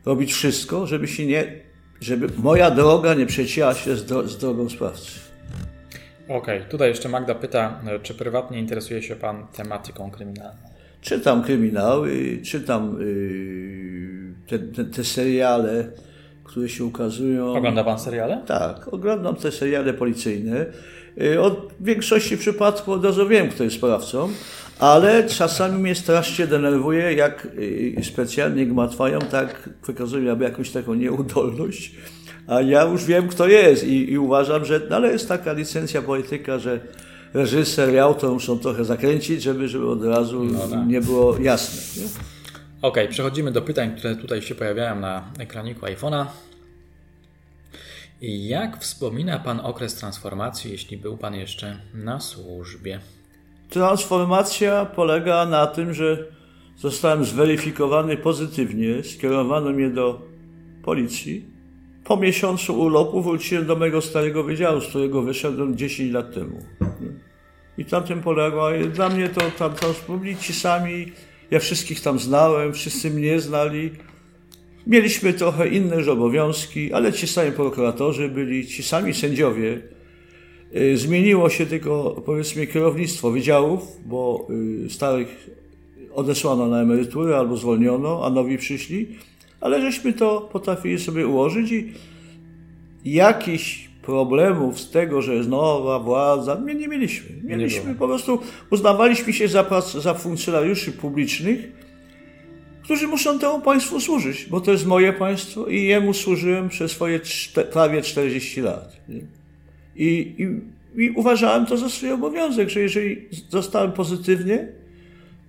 robić wszystko, żeby się nie... żeby moja droga nie przecięła się z, dro z drogą sprawcy. Okej, okay. tutaj jeszcze Magda pyta, czy prywatnie interesuje się Pan tematyką kryminalną? Czytam kryminały, czytam yy, te, te, te seriale, które się ukazują. Ogląda pan seriale? Tak, oglądam te seriale policyjne. Y, od większości przypadków od razu wiem, kto jest sprawcą, ale czasami mnie strasznie denerwuje, jak y, specjalnie gmatwają, tak wykazują jakąś taką nieudolność, a ja już wiem, kto jest i, i uważam, że no, ale jest taka licencja polityka, że reżyser i autor muszą trochę zakręcić, żeby, żeby od razu no tak. nie było jasne. Nie? Okay, przechodzimy do pytań, które tutaj się pojawiają na ekraniku iPhone'a. Jak wspomina Pan okres transformacji, jeśli był Pan jeszcze na służbie? Transformacja polega na tym, że zostałem zweryfikowany pozytywnie, skierowano mnie do policji. Po miesiącu urlopu wróciłem do mojego starego wydziału, z którego wyszedłem 10 lat temu. I tam tym poległa. Dla mnie to tam, tam ci sami, ja wszystkich tam znałem, wszyscy mnie znali. Mieliśmy trochę inne obowiązki, ale ci sami prokuratorzy byli, ci sami sędziowie. Y, zmieniło się tylko, powiedzmy, kierownictwo wydziałów, bo y, starych odesłano na emeryturę albo zwolniono, a nowi przyszli, ale żeśmy to potrafili sobie ułożyć i jakiś problemów z tego, że jest nowa władza, nie, nie mieliśmy. Mieliśmy nie po prostu, uznawaliśmy się za, za funkcjonariuszy publicznych, którzy muszą temu państwu służyć, bo to jest moje państwo i jemu służyłem przez swoje prawie 40 lat. I, i, I uważałem to za swój obowiązek, że jeżeli zostałem pozytywnie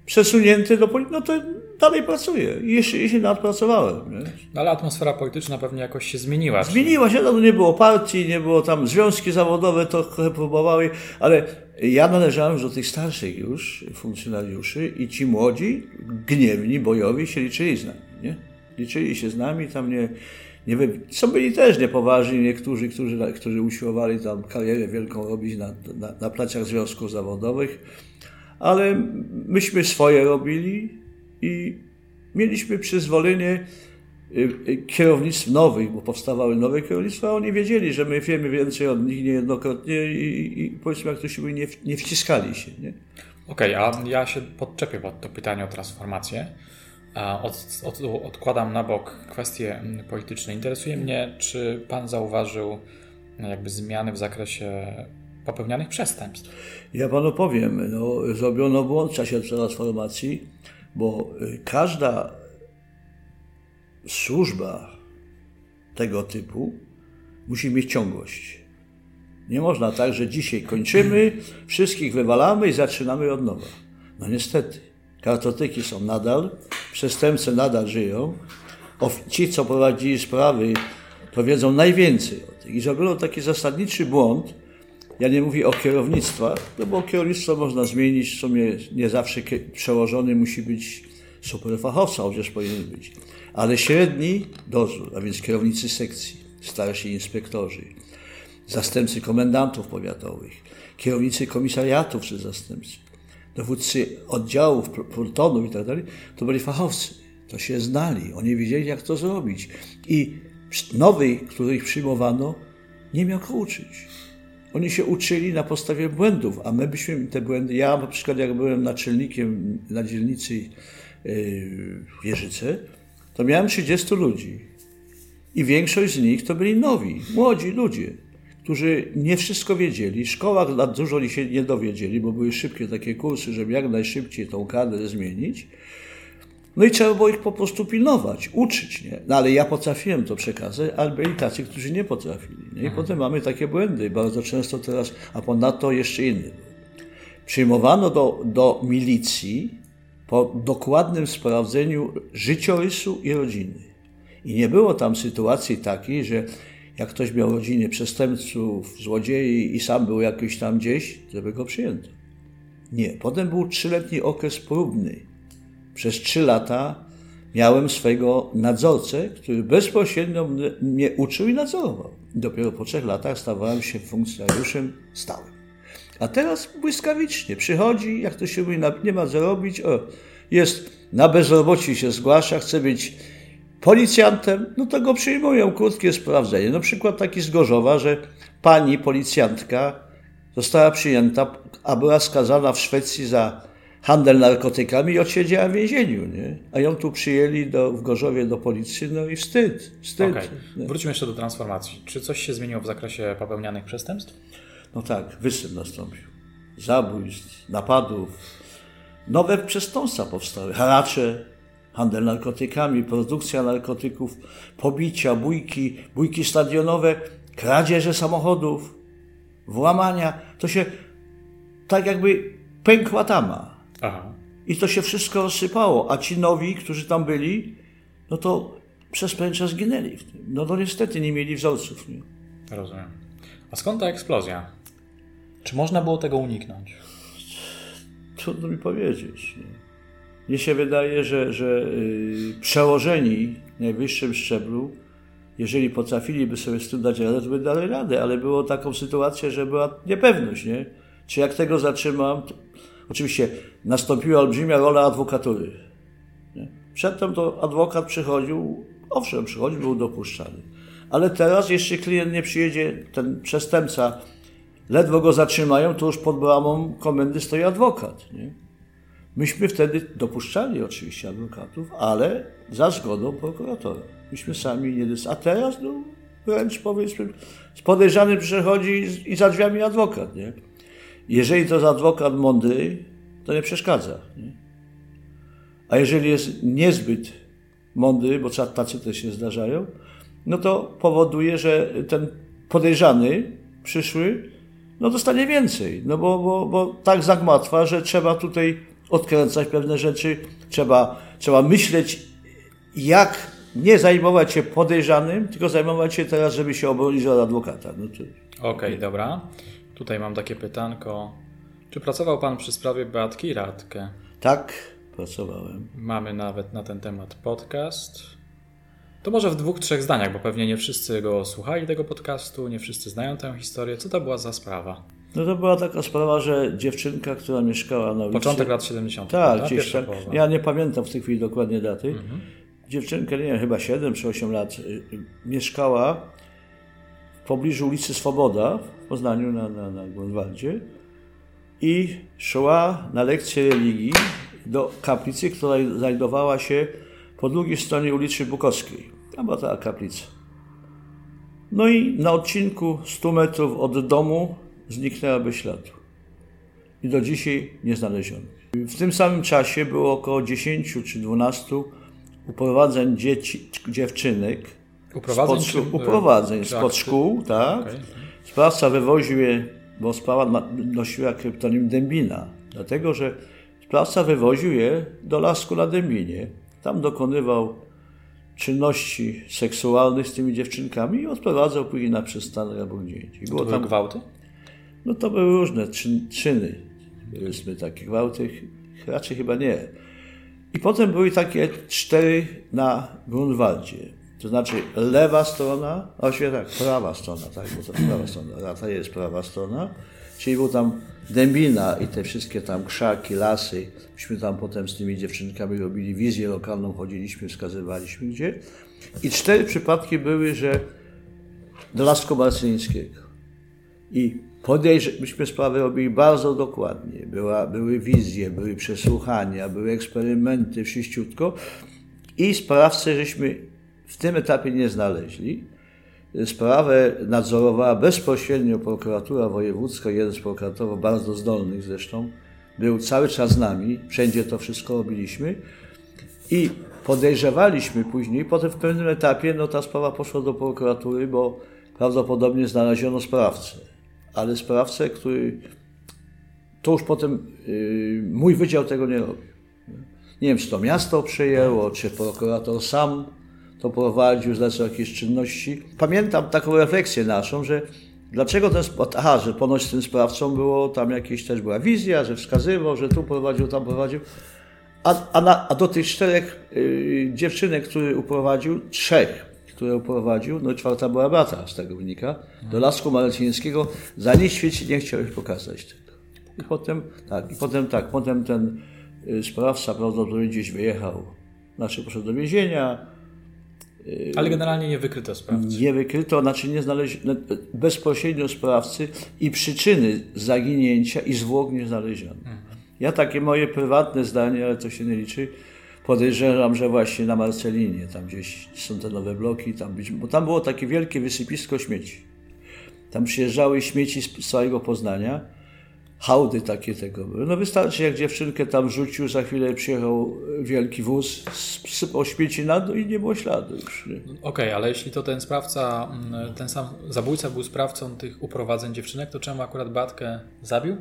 przesunięty do polityki, no to dalej pracuję i jeszcze, jeszcze nadpracowałem. Nie? No, ale atmosfera polityczna pewnie jakoś się zmieniła. Zmieniła się, no nie było partii, nie było tam, związki zawodowe to trochę próbowały, ale ja należałem do tych starszych już funkcjonariuszy i ci młodzi, gniewni, bojowi się liczyli z nami. Nie? Liczyli się z nami, tam nie, nie wiem, są byli też niepoważni niektórzy, którzy, którzy usiłowali tam karierę wielką robić na, na, na placach związków zawodowych, ale myśmy swoje robili i mieliśmy przyzwolenie y, y, kierownictw nowych, bo powstawały nowe kierownictwa, a oni wiedzieli, że my wiemy więcej od nich niejednokrotnie i, i powiedzmy, jak to się mówi, nie, nie wciskali się. Nie? Okej, okay, a ja się podczepię pod to pytanie o transformację. Od, od, odkładam na bok kwestie mm, polityczne. Interesuje mnie, czy pan zauważył no, jakby zmiany w zakresie popełnianych przestępstw? Ja panu powiem, no, zrobiono błąd w czasie transformacji, bo y, każda służba tego typu musi mieć ciągłość. Nie można tak, że dzisiaj kończymy, wszystkich wywalamy i zaczynamy od nowa. No niestety, kartoteki są nadal, przestępcy nadal żyją. Ci, co prowadzili sprawy, to wiedzą najwięcej o tych. I zrobiono taki zasadniczy błąd. Ja nie mówię o kierownictwach, no bo kierownictwo można zmienić, w sumie nie zawsze przełożony musi być superfachowca, chociaż powinien być. Ale średni dozór, a więc kierownicy sekcji, starsi inspektorzy, zastępcy komendantów powiatowych, kierownicy komisariatów czy zastępcy, dowódcy oddziałów, plutonów i tak to byli fachowcy. To się znali, oni wiedzieli, jak to zrobić. I nowy, których przyjmowano, nie miał go uczyć. Oni się uczyli na podstawie błędów, a my byśmy te błędy. Ja na przykład, jak byłem naczelnikiem na dzielnicy yy, w Jeżyce, to miałem 30 ludzi. I większość z nich to byli nowi, młodzi ludzie którzy nie wszystko wiedzieli. W szkołach dużo się nie dowiedzieli, bo były szybkie takie kursy, żeby jak najszybciej tą kadrę zmienić. No i trzeba było ich po prostu pilnować, uczyć, nie? No ale ja potrafiłem to przekazać, ale byli tacy, którzy nie potrafili. Nie? I mhm. potem mamy takie błędy, bardzo często teraz, a ponadto jeszcze inny. Przyjmowano do, do milicji po dokładnym sprawdzeniu życiorysu i rodziny. I nie było tam sytuacji takiej, że jak ktoś miał rodzinie przestępców, złodziei i sam był jakiś tam gdzieś, żeby go przyjęto. Nie. Potem był trzyletni okres próbny. Przez trzy lata miałem swojego nadzorcę, który bezpośrednio mnie uczył i nadzorował. Dopiero po trzech latach stawałem się funkcjonariuszem stałym. A teraz błyskawicznie przychodzi, jak to się mówi, nie ma co robić, o, jest na bezrobocie się zgłasza, chce być policjantem, no to go przyjmują, krótkie sprawdzenie. Na przykład taki z Gorzowa, że pani policjantka została przyjęta, a była skazana w Szwecji za handel narkotykami i odsiedziała w więzieniu, nie? A ją tu przyjęli do, w Gorzowie do policji, no i wstyd, wstyd. Okay. Wróćmy jeszcze do transformacji. Czy coś się zmieniło w zakresie popełnianych przestępstw? No tak, wysyp nastąpił. Zabójstw, napadów. Nowe przestępstwa powstały. Haracze, handel narkotykami, produkcja narkotyków, pobicia, bójki, bójki stadionowe, kradzieże samochodów, włamania. To się tak jakby pękła tama. Aha. I to się wszystko rozsypało, a ci nowi, którzy tam byli, no to przez pewien czas zginęli w tym. No to niestety nie mieli wzorców. Nie? Rozumiem. A skąd ta eksplozja? Czy można było tego uniknąć? Trudno mi powiedzieć. Nie? Mnie się wydaje, że, że yy, przełożeni w najwyższym szczeblu, jeżeli potrafiliby sobie z tym dać radę, to by dali radę, ale było taką sytuację, że była niepewność, nie? Czy jak tego zatrzymam. Oczywiście nastąpiła olbrzymia rola adwokatury. Przedtem to adwokat przychodził, owszem, przychodził, był dopuszczany. Ale teraz jeszcze klient nie przyjedzie, ten przestępca, ledwo go zatrzymają, to już pod bramą komendy stoi adwokat. Nie? Myśmy wtedy dopuszczali oczywiście adwokatów, ale za zgodą prokuratora. Myśmy sami nie A teraz, no, wręcz powiedzmy, z podejrzanym przychodzi i za drzwiami adwokat, nie? Jeżeli to jest adwokat mądry, to nie przeszkadza, nie? A jeżeli jest niezbyt mądry, bo tacy też się zdarzają, no to powoduje, że ten podejrzany przyszły, no dostanie więcej, no bo, bo, bo tak zagmatwa, że trzeba tutaj odkręcać pewne rzeczy, trzeba, trzeba myśleć, jak nie zajmować się podejrzanym, tylko zajmować się teraz, żeby się obronić od adwokata. No Okej, okay, dobra. Tutaj mam takie pytanko. Czy pracował Pan przy sprawie Beatki Radkę? Tak, pracowałem. Mamy nawet na ten temat podcast. To może w dwóch, trzech zdaniach, bo pewnie nie wszyscy go słuchali tego podcastu, nie wszyscy znają tę historię. Co to była za sprawa? No to była taka sprawa, że dziewczynka, która mieszkała na ulicy... Początek lat 70. Tak, gdzieś tak. Ja nie pamiętam w tej chwili dokładnie daty. Mhm. Dziewczynka, nie wiem, chyba 7 czy 8 lat, y, y, mieszkała pobliżu ulicy Swoboda w Poznaniu na, na, na Grunwaldzie i szła na lekcję religii do kaplicy, która znajdowała się po drugiej stronie ulicy Bukowskiej. Tam była ta kaplica. No i na odcinku 100 metrów od domu zniknęła bez śladu. I do dzisiaj nie znaleziono. W tym samym czasie było około 10 czy 12 uprowadzeń dzieci, dziewczynek. Uprowadzeń? Spod, czy, uprowadzeń spod szkół, tak. Okay. Sprawca wywoził je, bo sprawa nosiła kryptonim Dębina, dlatego że sprawca wywoził je do lasku na Dębinie. Tam dokonywał czynności seksualnych z tymi dziewczynkami i odprowadzał później na przystanek albo gdzieś. Było to tam gwałty? No to były różne czyny, powiedzmy takie gwałty, raczej chyba nie. I potem były takie cztery na Grunwaldzie. To znaczy lewa strona, właściwie tak, prawa strona, tak, bo to prawa strona, a ta jest prawa strona, czyli był tam Dębina i te wszystkie tam krzaki, lasy. Myśmy tam potem z tymi dziewczynkami robili wizję lokalną, chodziliśmy, wskazywaliśmy gdzie. I cztery przypadki były, że do Lasku Marcyńskiego. I Podejrz, myśmy sprawę robili bardzo dokładnie. Była, były wizje, były przesłuchania, były eksperymenty, wszyściutko. I sprawcę żeśmy w tym etapie nie znaleźli. Sprawę nadzorowała bezpośrednio prokuratura wojewódzka, jeden z prokuratorów, bardzo zdolnych zresztą, był cały czas z nami, wszędzie to wszystko robiliśmy i podejrzewaliśmy później, potem w pewnym etapie no, ta sprawa poszła do prokuratury, bo prawdopodobnie znaleziono sprawcę ale sprawcę, który to już potem yy, mój wydział tego nie robił. Nie wiem, czy to miasto przejęło, czy prokurator sam to prowadził, zlecał jakieś czynności. Pamiętam taką refleksję naszą, że dlaczego ten, aha, że ponoć tym sprawcą było, tam jakieś też była wizja, że wskazywał, że tu prowadził, tam prowadził. A, a, na, a do tych czterech yy, dziewczynek, który uprowadził, trzech które uprowadził, no czwarta była brata, z tego wynika, do Lasku Malecińskiego, za nic świecie nie chciał ich pokazać tego. I potem, tak, i potem tak, potem ten y, sprawca prawdopodobnie gdzieś wyjechał, znaczy poszedł do więzienia. Ale generalnie nie wykryto sprawcy. Nie wykryto, znaczy nie znaleziono bezpośrednio sprawcy i przyczyny zaginięcia i zwłok nie znaleziono. Mhm. Ja takie moje prywatne zdanie, ale to się nie liczy, podejrzewam, że właśnie na Marcelinie, tam gdzieś są te nowe bloki, tam być, bo tam było takie wielkie wysypisko śmieci. Tam przyjeżdżały śmieci z całego Poznania, hałdy takie tego były. No wystarczy, jak dziewczynkę tam rzucił, za chwilę przyjechał wielki wóz, sypał śmieci na dół i nie było śladu już. Okej, okay, ale jeśli to ten sprawca, mm, ten sam zabójca był sprawcą tych uprowadzeń dziewczynek, to czemu akurat Batkę zabił?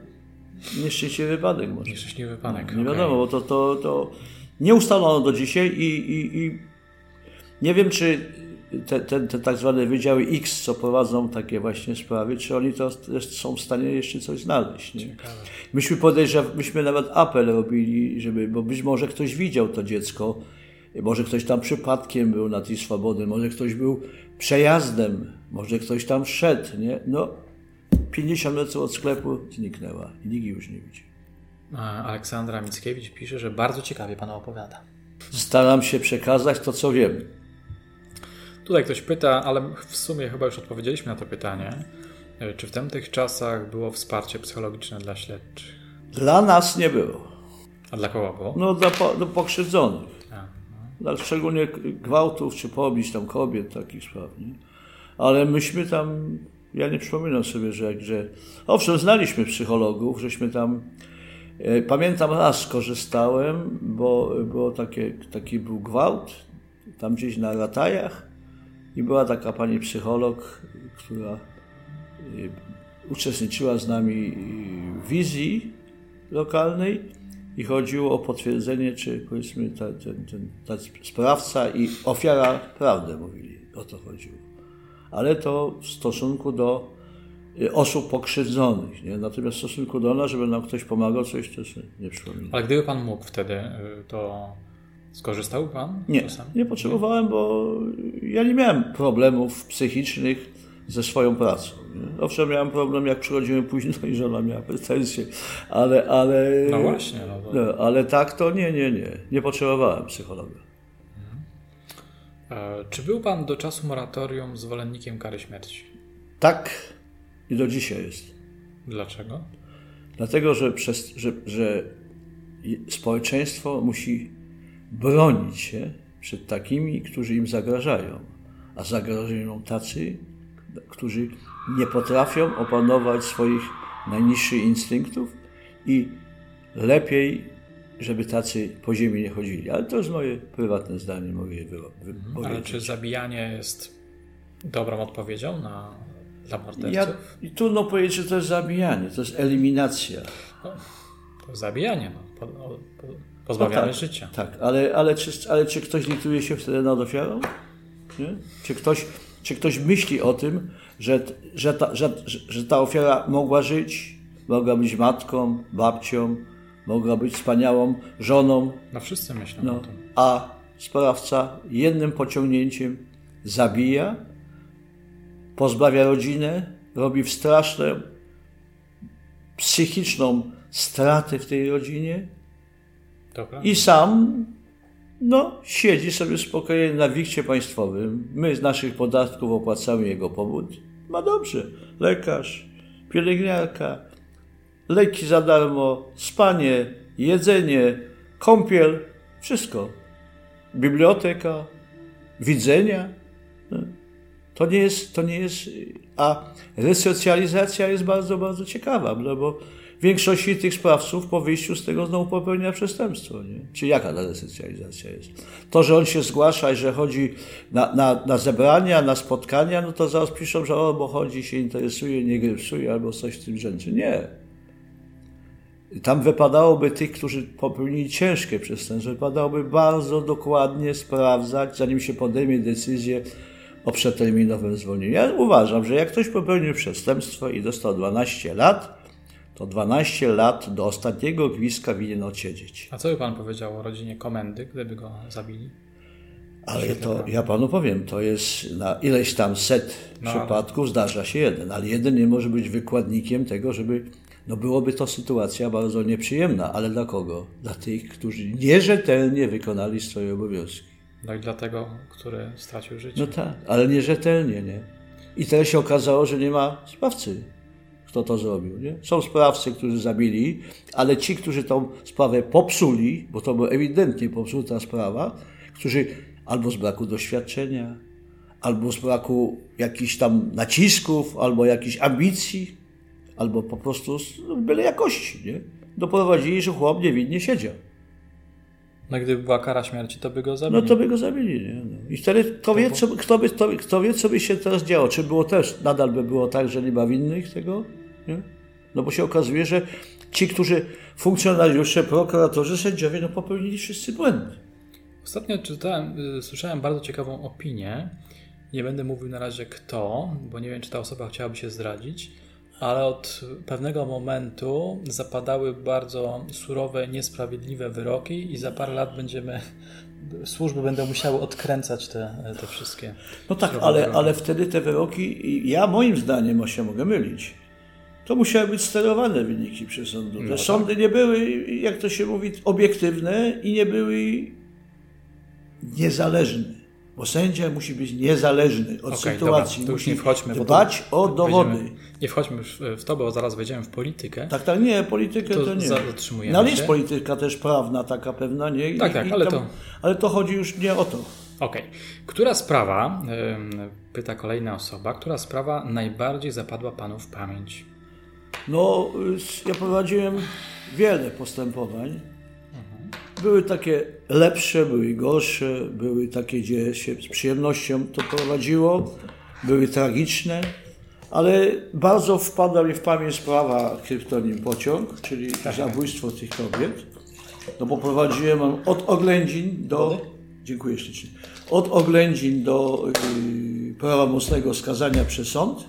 Nieszczęśliwy wypadek może. Nieszczęśliwy wypadek. No, nie wiadomo, bo to, to, to nie ustalono do dzisiaj i, i, i nie wiem, czy te, te, te tak zwane wydziały X, co prowadzą takie właśnie sprawy, czy oni to są w stanie jeszcze coś znaleźć. Nie? Myśmy podejrzewali, myśmy nawet apel robili, żeby, bo być może ktoś widział to dziecko, może ktoś tam przypadkiem był na tej swobody, może ktoś był przejazdem, może ktoś tam szedł, nie? No, 50 metrów od sklepu zniknęła i nikt już nie widzi. Aleksandra Mickiewicz pisze, że bardzo ciekawie Pan opowiada. Staram się przekazać to, co wiem. Tutaj ktoś pyta, ale w sumie chyba już odpowiedzieliśmy na to pytanie. E, czy w tamtych czasach było wsparcie psychologiczne dla śledczych? Dla nas nie było. A dla kogo było? No dla, po, dla pokrzywdzonych. A, no. Dla szczególnie gwałtów czy pobić tam kobiet, takich spraw. Nie? Ale myśmy tam, ja nie przypominam sobie, że, że owszem, znaliśmy psychologów, żeśmy tam e, Pamiętam raz skorzystałem, bo, bo takie, taki był gwałt tam gdzieś na ratajach i była taka pani psycholog, która y, uczestniczyła z nami w wizji lokalnej i chodziło o potwierdzenie, czy powiedzmy ta, ten, ten, ta sprawca i ofiara prawdę mówili. O to chodziło. Ale to w stosunku do y, osób pokrzywdzonych. Nie? Natomiast w stosunku do nas, żeby nam ktoś pomagał, coś się nie przypomina. Ale gdyby pan mógł wtedy, y, to Skorzystał Pan? Nie, nie potrzebowałem, bo ja nie miałem problemów psychicznych ze swoją pracą. Nie? Owszem, miałem problem, jak przychodziłem późno <laughs> i żona miała pretensje, ale... ale no właśnie. No to... no, ale tak to nie, nie, nie. Nie potrzebowałem psychologa. Mhm. E, czy był Pan do czasu moratorium zwolennikiem kary śmierci? Tak i do dzisiaj jest. Dlaczego? Dlatego, że, przez, że, że społeczeństwo musi bronić się przed takimi, którzy im zagrażają. A zagrażają tacy, którzy nie potrafią opanować swoich najniższych instynktów i lepiej, żeby tacy po ziemi nie chodzili. Ale to jest moje prywatne zdanie, moje wypowiedzi. Ale czy zabijanie jest dobrą odpowiedzią na, dla morderców? Ja, i trudno powiedzieć, że to jest zabijanie, to jest eliminacja. No, to zabijanie. No. Po, po, Pozbawiamy no tak, życia. Tak, ale, ale, czy, ale czy ktoś liczyje się wtedy nad ofiarą? Nie? Czy, ktoś, czy ktoś myśli o tym, że, że, ta, że, że ta ofiara mogła żyć, mogła być matką, babcią, mogła być wspaniałą żoną? No wszyscy myślą no, o tym. A sprawca jednym pociągnięciem zabija, pozbawia rodzinę, robi straszną psychiczną stratę w tej rodzinie, i sam no, siedzi sobie spokojnie na wikcie państwowym. My z naszych podatków opłacamy jego powód. Ma dobrze. Lekarz, pielęgniarka, leki za darmo, spanie, jedzenie, kąpiel, wszystko. Biblioteka, widzenia. No. To nie jest, to nie jest, a resocjalizacja jest bardzo, bardzo ciekawa, no bo większości tych sprawców po wyjściu z tego znowu popełnia przestępstwo. Nie? Czy jaka ta resocjalizacja jest? To, że on się zgłasza i że chodzi na, na, na zebrania, na spotkania, no to zaraz piszą, że o, bo chodzi, się interesuje, nie grypsuje albo coś w tym rzędzie. Nie. Tam wypadałoby tych, którzy popełnili ciężkie przestępstwa, wypadałoby bardzo dokładnie sprawdzać, zanim się podejmie decyzję o przeterminowym zwolnieniu. Ja uważam, że jak ktoś popełnił przestępstwo i dostał 12 lat, to 12 lat do ostatniego gwizdka winien odsiedzieć. A co by pan powiedział o rodzinie komendy, gdyby go zabili? Ale to ja panu powiem, to jest na ileś tam set no, przypadków zdarza się jeden, ale jeden nie może być wykładnikiem tego, żeby. No byłoby to sytuacja bardzo nieprzyjemna, ale dla kogo? Dla tych, którzy nierzetelnie wykonali swoje obowiązki. No i dla tego, który stracił życie. No tak, ale nierzetelnie, nie? I teraz się okazało, że nie ma sprawcy kto to zrobił. Nie? Są sprawcy, którzy zabili, ale ci, którzy tą sprawę popsuli, bo to była ewidentnie popsuta sprawa, którzy albo z braku doświadczenia, albo z braku jakichś tam nacisków, albo jakichś ambicji, albo po prostu z byle jakości, nie? doprowadzili, że chłop niewinnie siedział. No gdyby była kara śmierci, to by go zabili. No to by go zabili. Nie? I wtedy kto wie, co, kto, by, kto, kto wie, co by się teraz działo. Czy było też, nadal by było tak, że nie ma winnych tego? Nie? No bo się okazuje, że ci, którzy funkcjonariusze, prokuratorzy, sędziowie, no popełnili wszyscy błędy. Ostatnio czytałem, y, słyszałem bardzo ciekawą opinię. Nie będę mówił na razie kto, bo nie wiem, czy ta osoba chciałaby się zdradzić, ale od pewnego momentu zapadały bardzo surowe, niesprawiedliwe wyroki i za parę lat będziemy, służby będą musiały odkręcać te, te wszystkie. No tak, ale, ale wtedy te wyroki, ja moim zdaniem, się mogę mylić, to musiały być sterowane wyniki przez sądu. Te no tak. sądy nie były, jak to się mówi, obiektywne i nie były niezależne. Bo sędzia musi być niezależny od okay, sytuacji. Dobra, musi nie wchodźmy, dbać o dowody. Nie wchodźmy w to, bo zaraz wejdziemy w politykę. Tak, tak, nie, politykę to, to nie. Zatrzymujemy no ale jest polityka też prawna, taka pewna, nie? I, tak, tak, ale tam, to... Ale to chodzi już nie o to. Okej. Okay. Która sprawa, pyta kolejna osoba, która sprawa najbardziej zapadła Panu w pamięć? No, ja prowadziłem wiele postępowań były takie lepsze, były gorsze, były takie, gdzie się z przyjemnością to prowadziło, były tragiczne, ale bardzo wpadła mi w pamięć sprawa kryptonim pociąg, czyli zabójstwo tych kobiet. No bo prowadziłem od oględzin do... Dziękuję ślicznie. Od oględzin do yy, prawomocnego skazania przez sąd.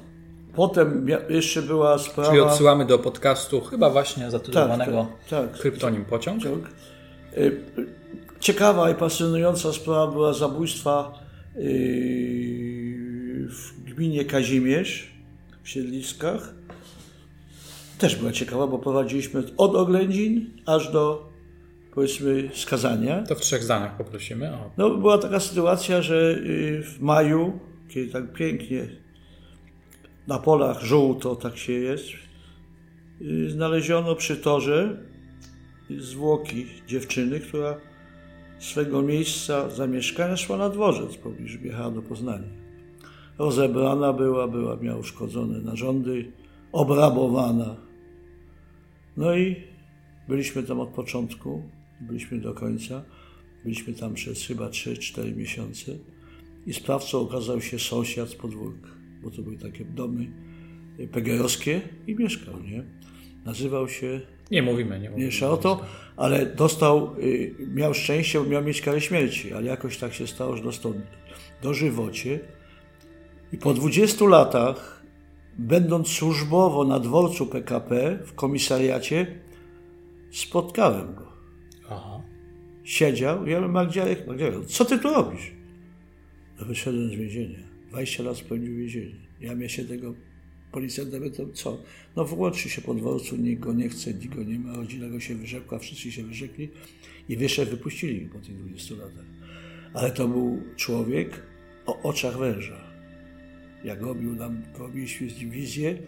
Potem jeszcze była sprawa... Czyli odsyłamy do podcastu chyba właśnie zatytułowanego tak, tak, tak, Kryptonim Pociąg. Tak. Y, ciekawa i pasjonująca sprawa była zabójstwa y, w gminie Kazimierz w Siedliskach. Też była ciekawa, bo prowadziliśmy od oględzin aż do powiedzmy skazania. To w trzech zdaniach poprosimy. O. No, była taka sytuacja, że y, w maju, kiedy tak pięknie na polach żółto tak się jest, znaleziono przy torze zwłoki dziewczyny, która swego miejsca zamieszkania szła na dworzec pobliżu, jechała do Poznania. Rozebrana była, była, miała uszkodzone narządy, obrabowana. No i byliśmy tam od początku, byliśmy do końca. Byliśmy tam przez chyba 3-4 miesiące i sprawcą okazał się sąsiad z podwórka, bo to były takie domy pegerowskie i mieszkał, nie? Nazywał się nie mówimy, nie mówimy. Mniejsza o to, ale dostał, y, miał szczęście, bo miał mieć karę śmierci, ale jakoś tak się stało, że dostał dożywocie. I po 20 latach, będąc służbowo na dworcu PKP w komisariacie, spotkałem go. Aha. Siedział, ja mówię, Magdziarek, Magdziarek, co ty tu robisz? No wyszedłem z więzienia. 20 lat spędził w więzieniu. Ja miałem się tego Policjant to co? No włączy się po dworcu, nikt go nie chce, nikt go nie ma, rodzina go się wyrzekła, wszyscy się wyrzekli i wyszedł, wypuścili po tych 20 latach. Ale to był człowiek o oczach węża. Jak robił nam, robiliśmy wizję,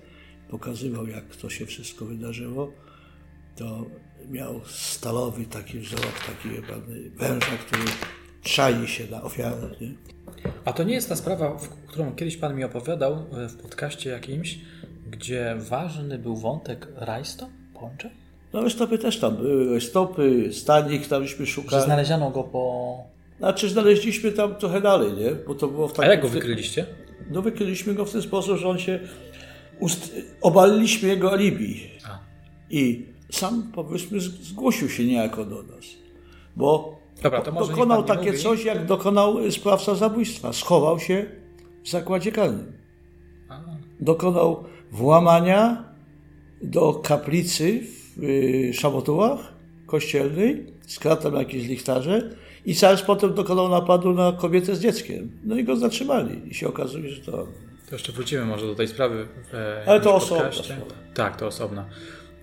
pokazywał jak to się wszystko wydarzyło, to miał stalowy taki wzrok, taki węża, który czai się na ofiarę. Nie? A to nie jest ta sprawa, którą kiedyś Pan mi opowiadał e, w podcaście jakimś, gdzie ważny był wątek rajstop, połączę? No stopy też tam były, stopy, stanik tamśmy szukali. Że znaleziono go po... Znaczy znaleźliśmy tam trochę dalej, nie? Bo to było w takim... A jak go wykryliście? No wykryliśmy go w ten sposób, że on się... Ust... Obaliliśmy jego alibi. A. I sam, powiedzmy, zgłosił się niejako do nas. Bo Dobra, to może dokonał takie mówi. coś, jak dokonał sprawca zabójstwa. Schował się w zakładzie karnym. Dokonał włamania do kaplicy w y, Szabotułach kościelnej, skradł jakieś lichtarze i zaraz potem dokonał napadu na kobietę z dzieckiem. No i go zatrzymali i się okazuje, że to... To jeszcze wrócimy może do tej sprawy w Ale to osobna. Tak, to osobna.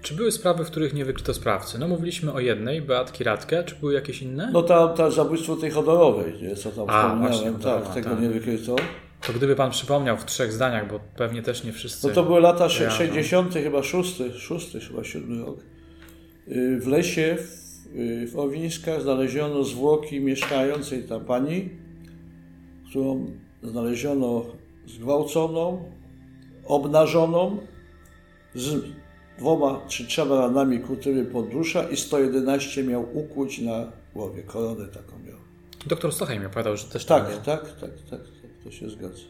Czy były sprawy, w których nie wykryto sprawcy? No mówiliśmy o jednej, Beatki Radkę. Czy były jakieś inne? No ta, ta zabójstwo tej hodorowej, nie? co tam A, wspomniałem. Właśnie, tak, tego tak. nie wykryto. To gdyby pan przypomniał w trzech zdaniach, bo pewnie też nie wszyscy. No to były lata 60., chyba 6, 6, chyba 7 rok. Y, w lesie w, y, w Owińskach znaleziono zwłoki mieszkającej tam pani, którą znaleziono zgwałconą, obnażoną, z dwoma czy trzema ranami kutymi podusza i 111 miał ukłuć na głowie, koronę taką miał. Doktor Stochaj mi opowiadał, że też tak, tak, tak, tak, tak, to się zgadza.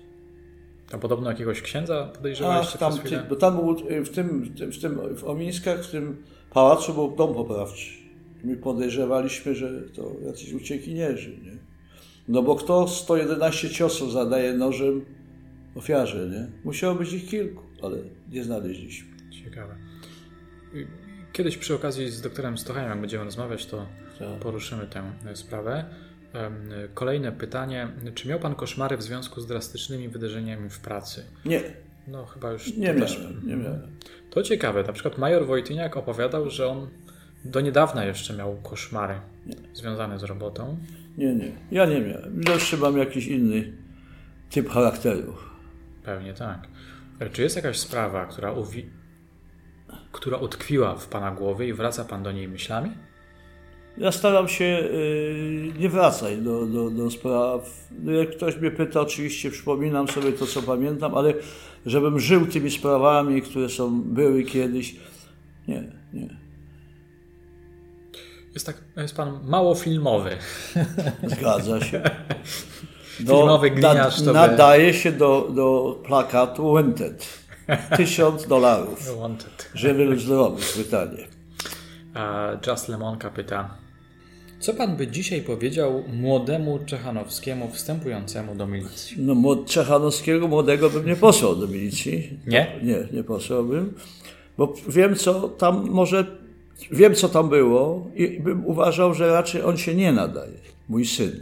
Tam podobno jakiegoś księdza podejrzewaliście Ach, tam, chwilę? bo tam był w tym, w tym, w tym w Omińskach, w tym pałacu był dom poprawczy. My podejrzewaliśmy, że to jacyś uciekinierzy, nie? No bo kto 111 ciosów zadaje nożem ofiarze, nie? Musiało być ich kilku, ale nie znaleźliśmy. Ciekawe. Kiedyś przy okazji z doktorem Stochajem, jak będziemy rozmawiać, to Tak. poruszymy tę sprawę. Em, Kolejne pytanie. Czy miał Pan koszmary w związku z drastycznymi wydarzeniami w pracy? Nie, No chyba już nie to też- miałem, nie miałem. To ciekawe. Na przykład major Wojtyniak opowiadał, że on do niedawna jeszcze miał koszmary związane z robotą. Nie, nie. Ja nie miałem. Widocznie mam jakiś inny typ charakteru. Pewnie tak. E, Czy jest jakaś sprawa, która, uwi... która utkwiła w Pana głowie i wraca Pan do niej myślami? Ja staram się y, nie wracać do, do, do spraw. No Jak ktoś mnie pyta, oczywiście przypominam sobie to, co pamiętam, ale żebym żył tymi sprawami, które są, były kiedyś, nie, nie. Jest, tak, jest Pan mało filmowy. <laughs> Zgadza się. <laughs> Filmowy gliniarz Nadaje się do, do plakatu Wanted. Tysiąc dolarów. Żywy lub zdrowy, pytanie. Just Lemonka pyta, co Pan by dzisiaj powiedział młodemu Czechanowskiemu wstępującemu do milicji? No, młod- Czechanowskiego młodego bym nie posłał do milicji. Nie? Nie, nie posłałbym, bo wiem, co tam może, wiem, co tam było i bym uważał, że raczej on się nie nadaje, mój syn.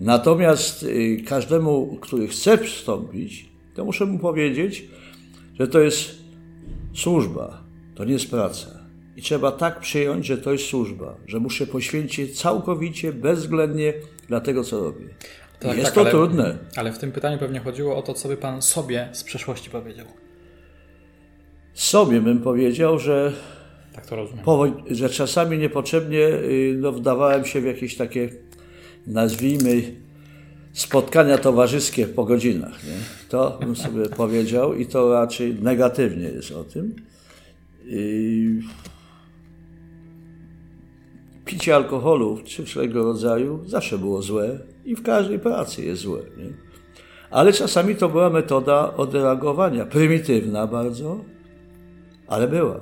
Natomiast y, każdemu, który chce wstąpić, to muszę mu powiedzieć, że to jest służba, to nie jest praca. I trzeba tak przyjąć, że to jest służba, że muszę poświęcić całkowicie, bezwzględnie dla tego, co robię. Tak, jest tak, to ale- trudne. Ale w tym pytaniu pewnie chodziło o to, co by Pan sobie z przeszłości powiedział. Sobie bym powiedział, że Tak to rozumiem. że czasami niepotrzebnie y, no, wdawałem się w jakieś takie, nazwijmy, spotkania towarzyskie po godzinach. Nie? To bym sobie powiedział i to raczej negatywnie jest o tym. I picie alkoholu czy wszelkiego rodzaju zawsze było złe i w każdej pracy jest złe. Nie? Ale czasami to była metoda odreagowania, prymitywna bardzo, ale była.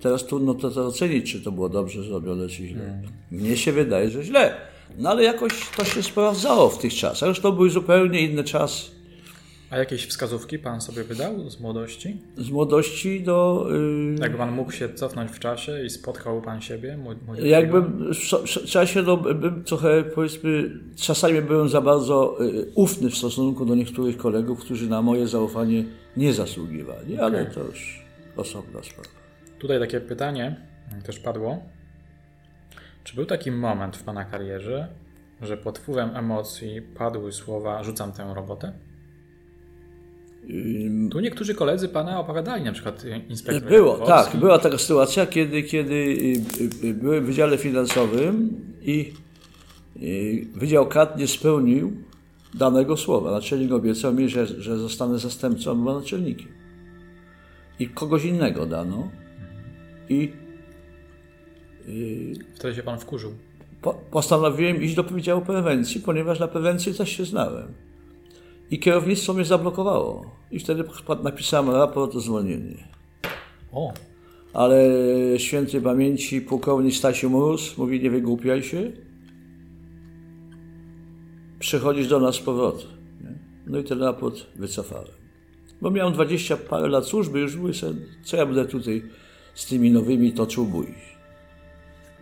Teraz trudno to, to ocenić, czy to było dobrze zrobione, czy źle. Mnie się wydaje, że źle. No ale jakoś to się sprawdzało w tych czasach. Już to były zupełnie inne czasy. A jakieś wskazówki Pan sobie wydał z młodości? Z młodości do... Yy, Jakby Pan mógł się cofnąć w czasie i spotkał Pan siebie? Jakbym w czasie, no, bym trochę, powiedzmy, czasami byłem za bardzo yy, ufny w stosunku do niektórych kolegów, którzy na moje zaufanie nie zasługiwali, ale to już osobna sprawa. Tutaj takie pytanie też padło. Czy był taki moment w Pana karierze, że pod wpływem emocji padły słowa rzucam tę robotę? Tu niektórzy koledzy Pana opowiadali, na przykład inspektor Było, Jakubowski. tak. Była taka sytuacja, kiedy, kiedy y, y, byłem w Wydziale Finansowym i y, Wydział KAT nie spełnił danego słowa. Naczelnik obiecał mi, że, że zostanę zastępcą albo naczelnikiem. I kogoś innego dano. I Wtedy się Pan wkurzył. po, postanowiłem iść do Wydziału Prewencji, ponieważ na prewencji też się znałem. I kierownictwo mnie zablokowało. I wtedy napisałem raport o zwolnienie. O, Ale świętej pamięci pułkownik Stasiu Mróz mówi, nie wygłupiaj się. Przychodzisz do nas z powrotem. No i ten raport wycofałem. Bo miałem 20 parę lat służby, już były co ja będę tutaj z tymi nowymi toczył bój.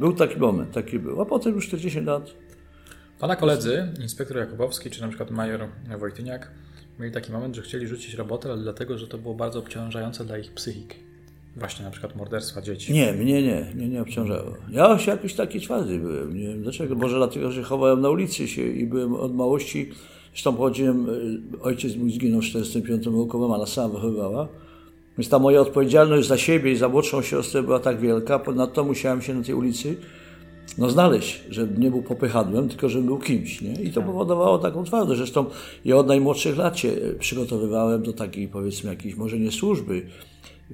Był taki moment, taki był. A potem już 40 lat. Pana koledzy, inspektor Jakubowski czy na przykład major Wojtyniak, mieli taki moment, że chcieli rzucić robotę, ale dlatego, że to było bardzo obciążające dla ich psychiki. Właśnie na przykład morderstwa dzieci. Nie, mnie nie, mnie nie obciążało. Ja się jakiś taki twardy byłem. Nie wiem dlaczego. Może dlatego, że chowałem na ulicy się i byłem od małości Zresztą pochodziłem, y, ojciec mój zginął w 1945 roku, mama na sama wychowywała. Więc ta moja odpowiedzialność za siebie i za młodszą siostrę była tak wielka, ponadto musiałem się na tej ulicy no, znaleźć, żebym nie był popychadłem, tylko żebym był kimś. Nie? I to powodowało taką twardość. Zresztą ja od najmłodszych lat się y, przygotowywałem do takiej, powiedzmy, jakiejś może nie służby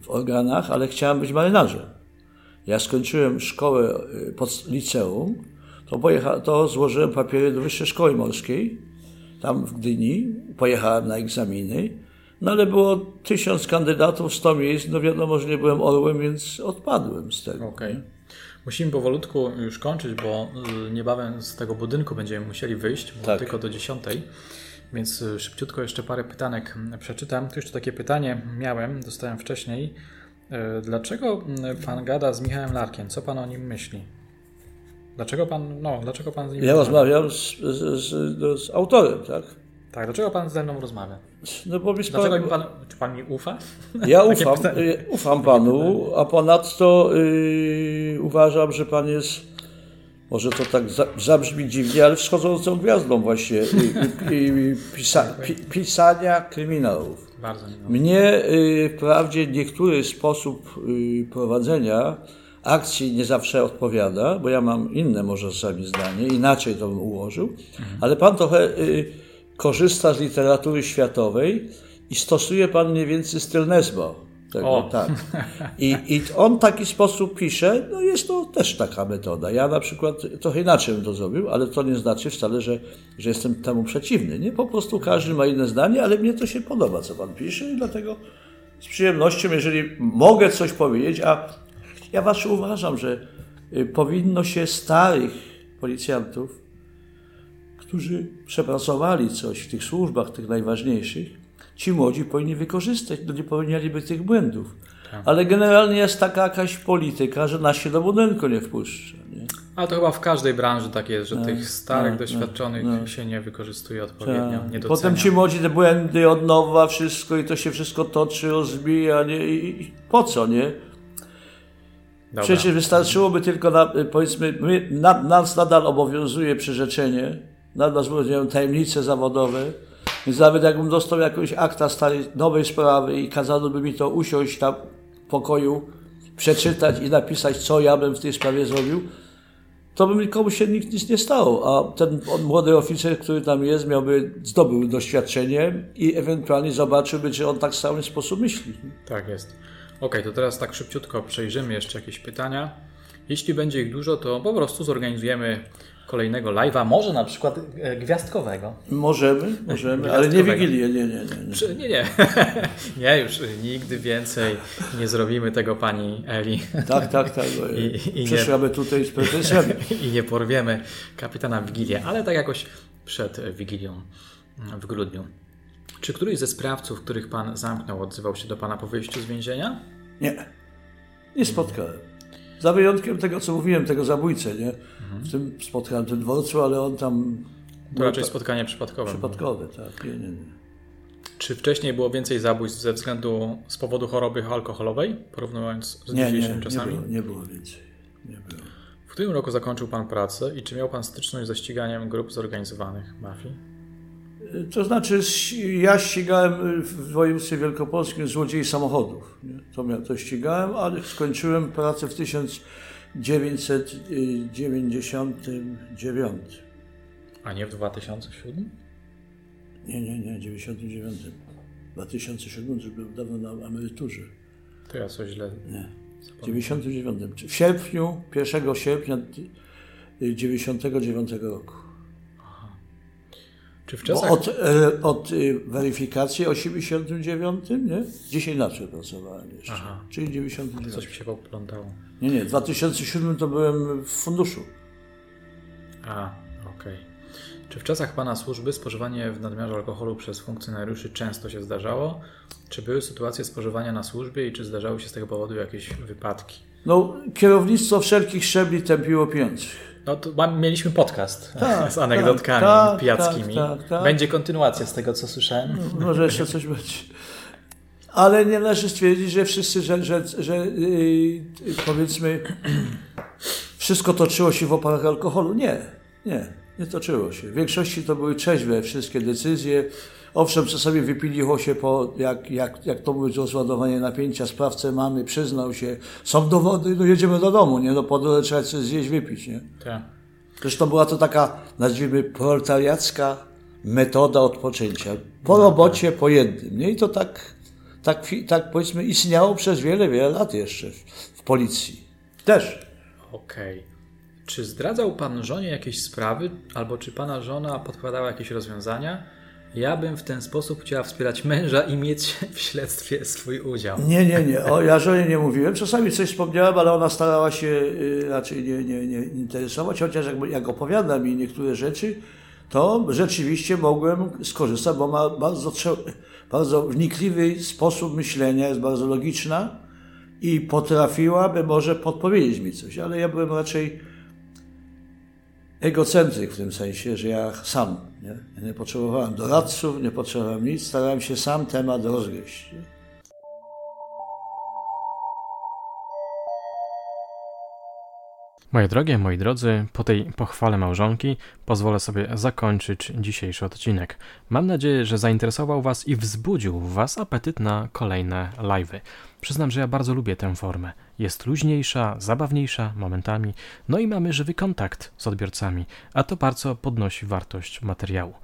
w organach, ale chciałem być marynarzem. Ja skończyłem szkołę y, pod liceum, to, pojecha, to złożyłem papiery do Wyższej Szkoły Morskiej, tam w Gdyni, pojechałem na egzaminy, no ale było tysiąc kandydatów, sto miejsc, no wiadomo, że nie byłem orłem, więc odpadłem z tego. Okej. Okay. Musimy powolutku już kończyć, bo y, niebawem z tego budynku będziemy musieli wyjść, bo tak. tylko do dziesiątej. Więc y, szybciutko jeszcze parę pytanek przeczytam. Tu jeszcze takie pytanie miałem, dostałem wcześniej. Y, dlaczego pan gada z Michałem Larkiem? Co pan o nim myśli? Dlaczego pan, no, dlaczego pan z nim Ja rozmawiam z, z, z, z autorem, tak? Tak, dlaczego pan ze mną rozmawia? No bo mi dlaczego pan, pan, czy pan mi ufa? Ja <laughs> ufam, y, ufam panu, a ponadto yy, uważam, że pan jest, może to tak zabrzmi dziwnie, ale wschodzącą gwiazdą właśnie yy, yy, pisa, <laughs> pi, pisania kryminałów. Bardzo Mnie wprawdzie niektóry sposób y, prowadzenia akcji nie zawsze odpowiada, bo ja mam inne może czasami zdanie, inaczej to bym ułożył, mhm. ale pan trochę y, korzysta z literatury światowej i stosuje pan mniej więcej styl Nesbo. Tego, tak. <laughs> I, I on w taki sposób pisze, no jest to też taka metoda. Ja na przykład trochę inaczej bym to zrobił, ale to nie znaczy wcale, że, że jestem temu przeciwny. Nie? Po prostu każdy ma inne zdanie, ale mnie to się podoba, co pan pisze i dlatego z przyjemnością, jeżeli mogę coś powiedzieć, a ja was uważam, że y, powinno się starych policjantów, którzy przepracowali coś w tych służbach, tych najważniejszych, ci młodzi powinni wykorzystać, no nie powinnialiby tych błędów. Tak. Ale generalnie jest taka jakaś polityka, że nas się do budynku nie wpuszcza. Nie? Ale to chyba w każdej branży tak jest, że no, tych starych, no, doświadczonych no, się nie wykorzystuje odpowiednio, tak. nie docenia. Potem ci młodzi te błędy od nowa, wszystko i to się wszystko toczy, rozbija, nie? I, i po co, nie? Dobra. Przecież wystarczyłoby tylko, na, powiedzmy, my, na, nas nadal obowiązuje przyrzeczenie, nadal obowiązują tajemnice zawodowe, więc nawet jakbym dostał jakąś akta starej, nowej sprawy i kazano by mi to usiąść tam w pokoju, przeczytać i napisać, co ja bym w tej sprawie zrobił, to by nikomu się nikt nic nie stało. A ten młody oficer, który tam jest, miałby, zdobył doświadczenie i ewentualnie zobaczyłby, czy on tak sam sposób myśli. Tak jest. Ok, to teraz tak szybciutko przejrzymy jeszcze jakieś pytania. Jeśli będzie ich dużo, to po prostu zorganizujemy kolejnego live'a, może na przykład e, gwiazdkowego. Możemy, możemy, ale nie Wigilię, nie, nie, nie. Nie, nie, nie. <laughs> nie, już nigdy więcej nie zrobimy tego pani Eli. Tak, tak, tak. <laughs> I, i Przyszłamy tutaj z pretensjami. <laughs> I nie porwiemy kapitana Wigilię, ale tak jakoś przed Wigilią w grudniu. Czy któryś ze sprawców, których pan zamknął, odzywał się do pana po wyjściu z więzienia? Nie. Nie spotkałem. Za wyjątkiem tego, co mówiłem, tego zabójcę, nie? Mhm. W tym spotkałem ten dworcu, ale on tam... To raczej spotkanie przypadkowe. Przypadkowe, tak. Nie, nie, nie. Czy wcześniej było więcej zabójstw ze względu, z powodu choroby alkoholowej, porównując z nie, dzisiejszymi nie, czasami? Nie było, nie było więcej. Nie było. W którym roku zakończył Pan pracę i czy miał Pan styczność ze ściganiem grup zorganizowanych mafii? To znaczy, ja ścigałem w województwie wielkopolskim złodziei samochodów. Nie? To, to ścigałem, ale skończyłem pracę w 1999. A nie w 2007? Nie, nie, nie, 99. W 2007 już byłem dawno na emeryturze. To ja coś źle. Nie. W 99. W sierpniu, 1 sierpnia 99 roku. Czy w czasach... od, e, od y, weryfikacji 89, nie? 10 lat przepracowałem jeszcze, Aha. czyli 99. Coś mi się poplątało. Nie, nie, w 2007 to byłem w funduszu. A, okej. Okay. Czy w czasach Pana służby spożywanie w nadmiarze alkoholu przez funkcjonariuszy często się zdarzało? Czy były sytuacje spożywania na służbie i czy zdarzały się z tego powodu jakieś wypadki? No, kierownictwo wszelkich szczebli tępiło pijących. No to mieliśmy podcast tak, <laughs> z anegdotkami tak, pijackimi. Tak, tak, tak, będzie kontynuacja z tego, co słyszałem. No, może jeszcze coś będzie. Ale nie należy stwierdzić, że wszyscy, że, że, że yy, powiedzmy, wszystko toczyło się w oparach alkoholu. Nie, nie. Nie toczyło się. W większości to były trzeźwe wszystkie decyzje. Owszem, czasami wypiliło się po, jak, jak, jak to było rozładowanie napięcia, sprawcę mamy, przyznał się, są dowody, no jedziemy do domu, nie? No po drodze trzeba coś zjeść, wypić, nie? Tak. Zresztą była to taka, nazwijmy, proletariacka metoda odpoczęcia. Po robocie, po jednym, nie? I to tak, tak, tak powiedzmy istniało przez wiele, wiele lat jeszcze w, w policji. Też. Okej. Okay. Czy zdradzał pan żonie jakieś sprawy, albo czy pana żona podkładała jakieś rozwiązania? Ja bym w ten sposób chciała wspierać męża i mieć w śledztwie swój udział. Nie, nie, nie. O, ja żonie nie mówiłem. Czasami coś wspomniałem, ale ona starała się y, raczej nie, nie, nie interesować, chociaż jak, jak opowiada mi niektóre rzeczy, to rzeczywiście mogłem skorzystać, bo ma bardzo, bardzo wnikliwy sposób myślenia, jest bardzo logiczna i potrafiłaby może podpowiedzieć mi coś, ale ja byłem raczej egocentryk w tym sensie, że ja sam nie, nie potrzebowałem doradców, nie potrzebowałem nic, starałem się sam temat rozgryźć. Nie? Moje drogie, moi drodzy, po tej pochwale małżonki pozwolę sobie zakończyć dzisiejszy odcinek. Mam nadzieję, że zainteresował Was i wzbudził Was apetyt na kolejne live'y. Przyznam, że ja bardzo lubię tę formę. Jest luźniejsza, zabawniejsza momentami, no i mamy żywy kontakt z odbiorcami, a to bardzo podnosi wartość materiału.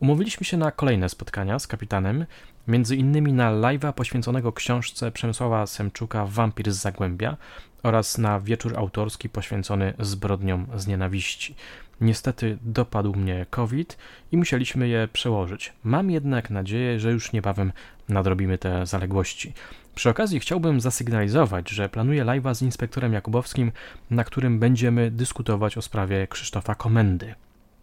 Umówiliśmy się na kolejne spotkania z kapitanem, między innymi na live'a poświęconego książce Przemysława Semczuka Wampir z Zagłębia oraz na wieczór autorski poświęcony zbrodniom z nienawiści. Niestety dopadł mnie COVID i musieliśmy je przełożyć. Mam jednak nadzieję, że już niebawem nadrobimy te zaległości. Przy okazji chciałbym zasygnalizować, że planuję live'a z inspektorem Jakubowskim, na którym będziemy dyskutować o sprawie Krzysztofa Komendy.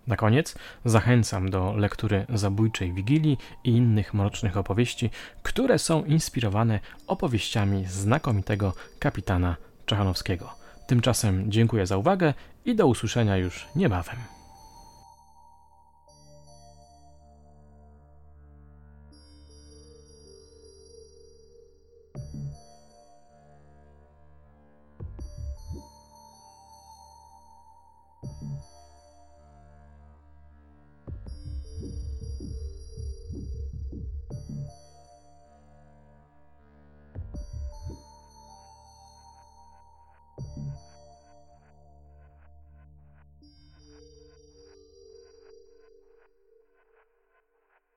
Na koniec zachęcam do lektury Zabójczej Wigilii i innych mrocznych opowieści, które są inspirowane opowieściami znakomitego kapitana Czechanowskiego. Tymczasem dziękuję za uwagę i do usłyszenia już niebawem.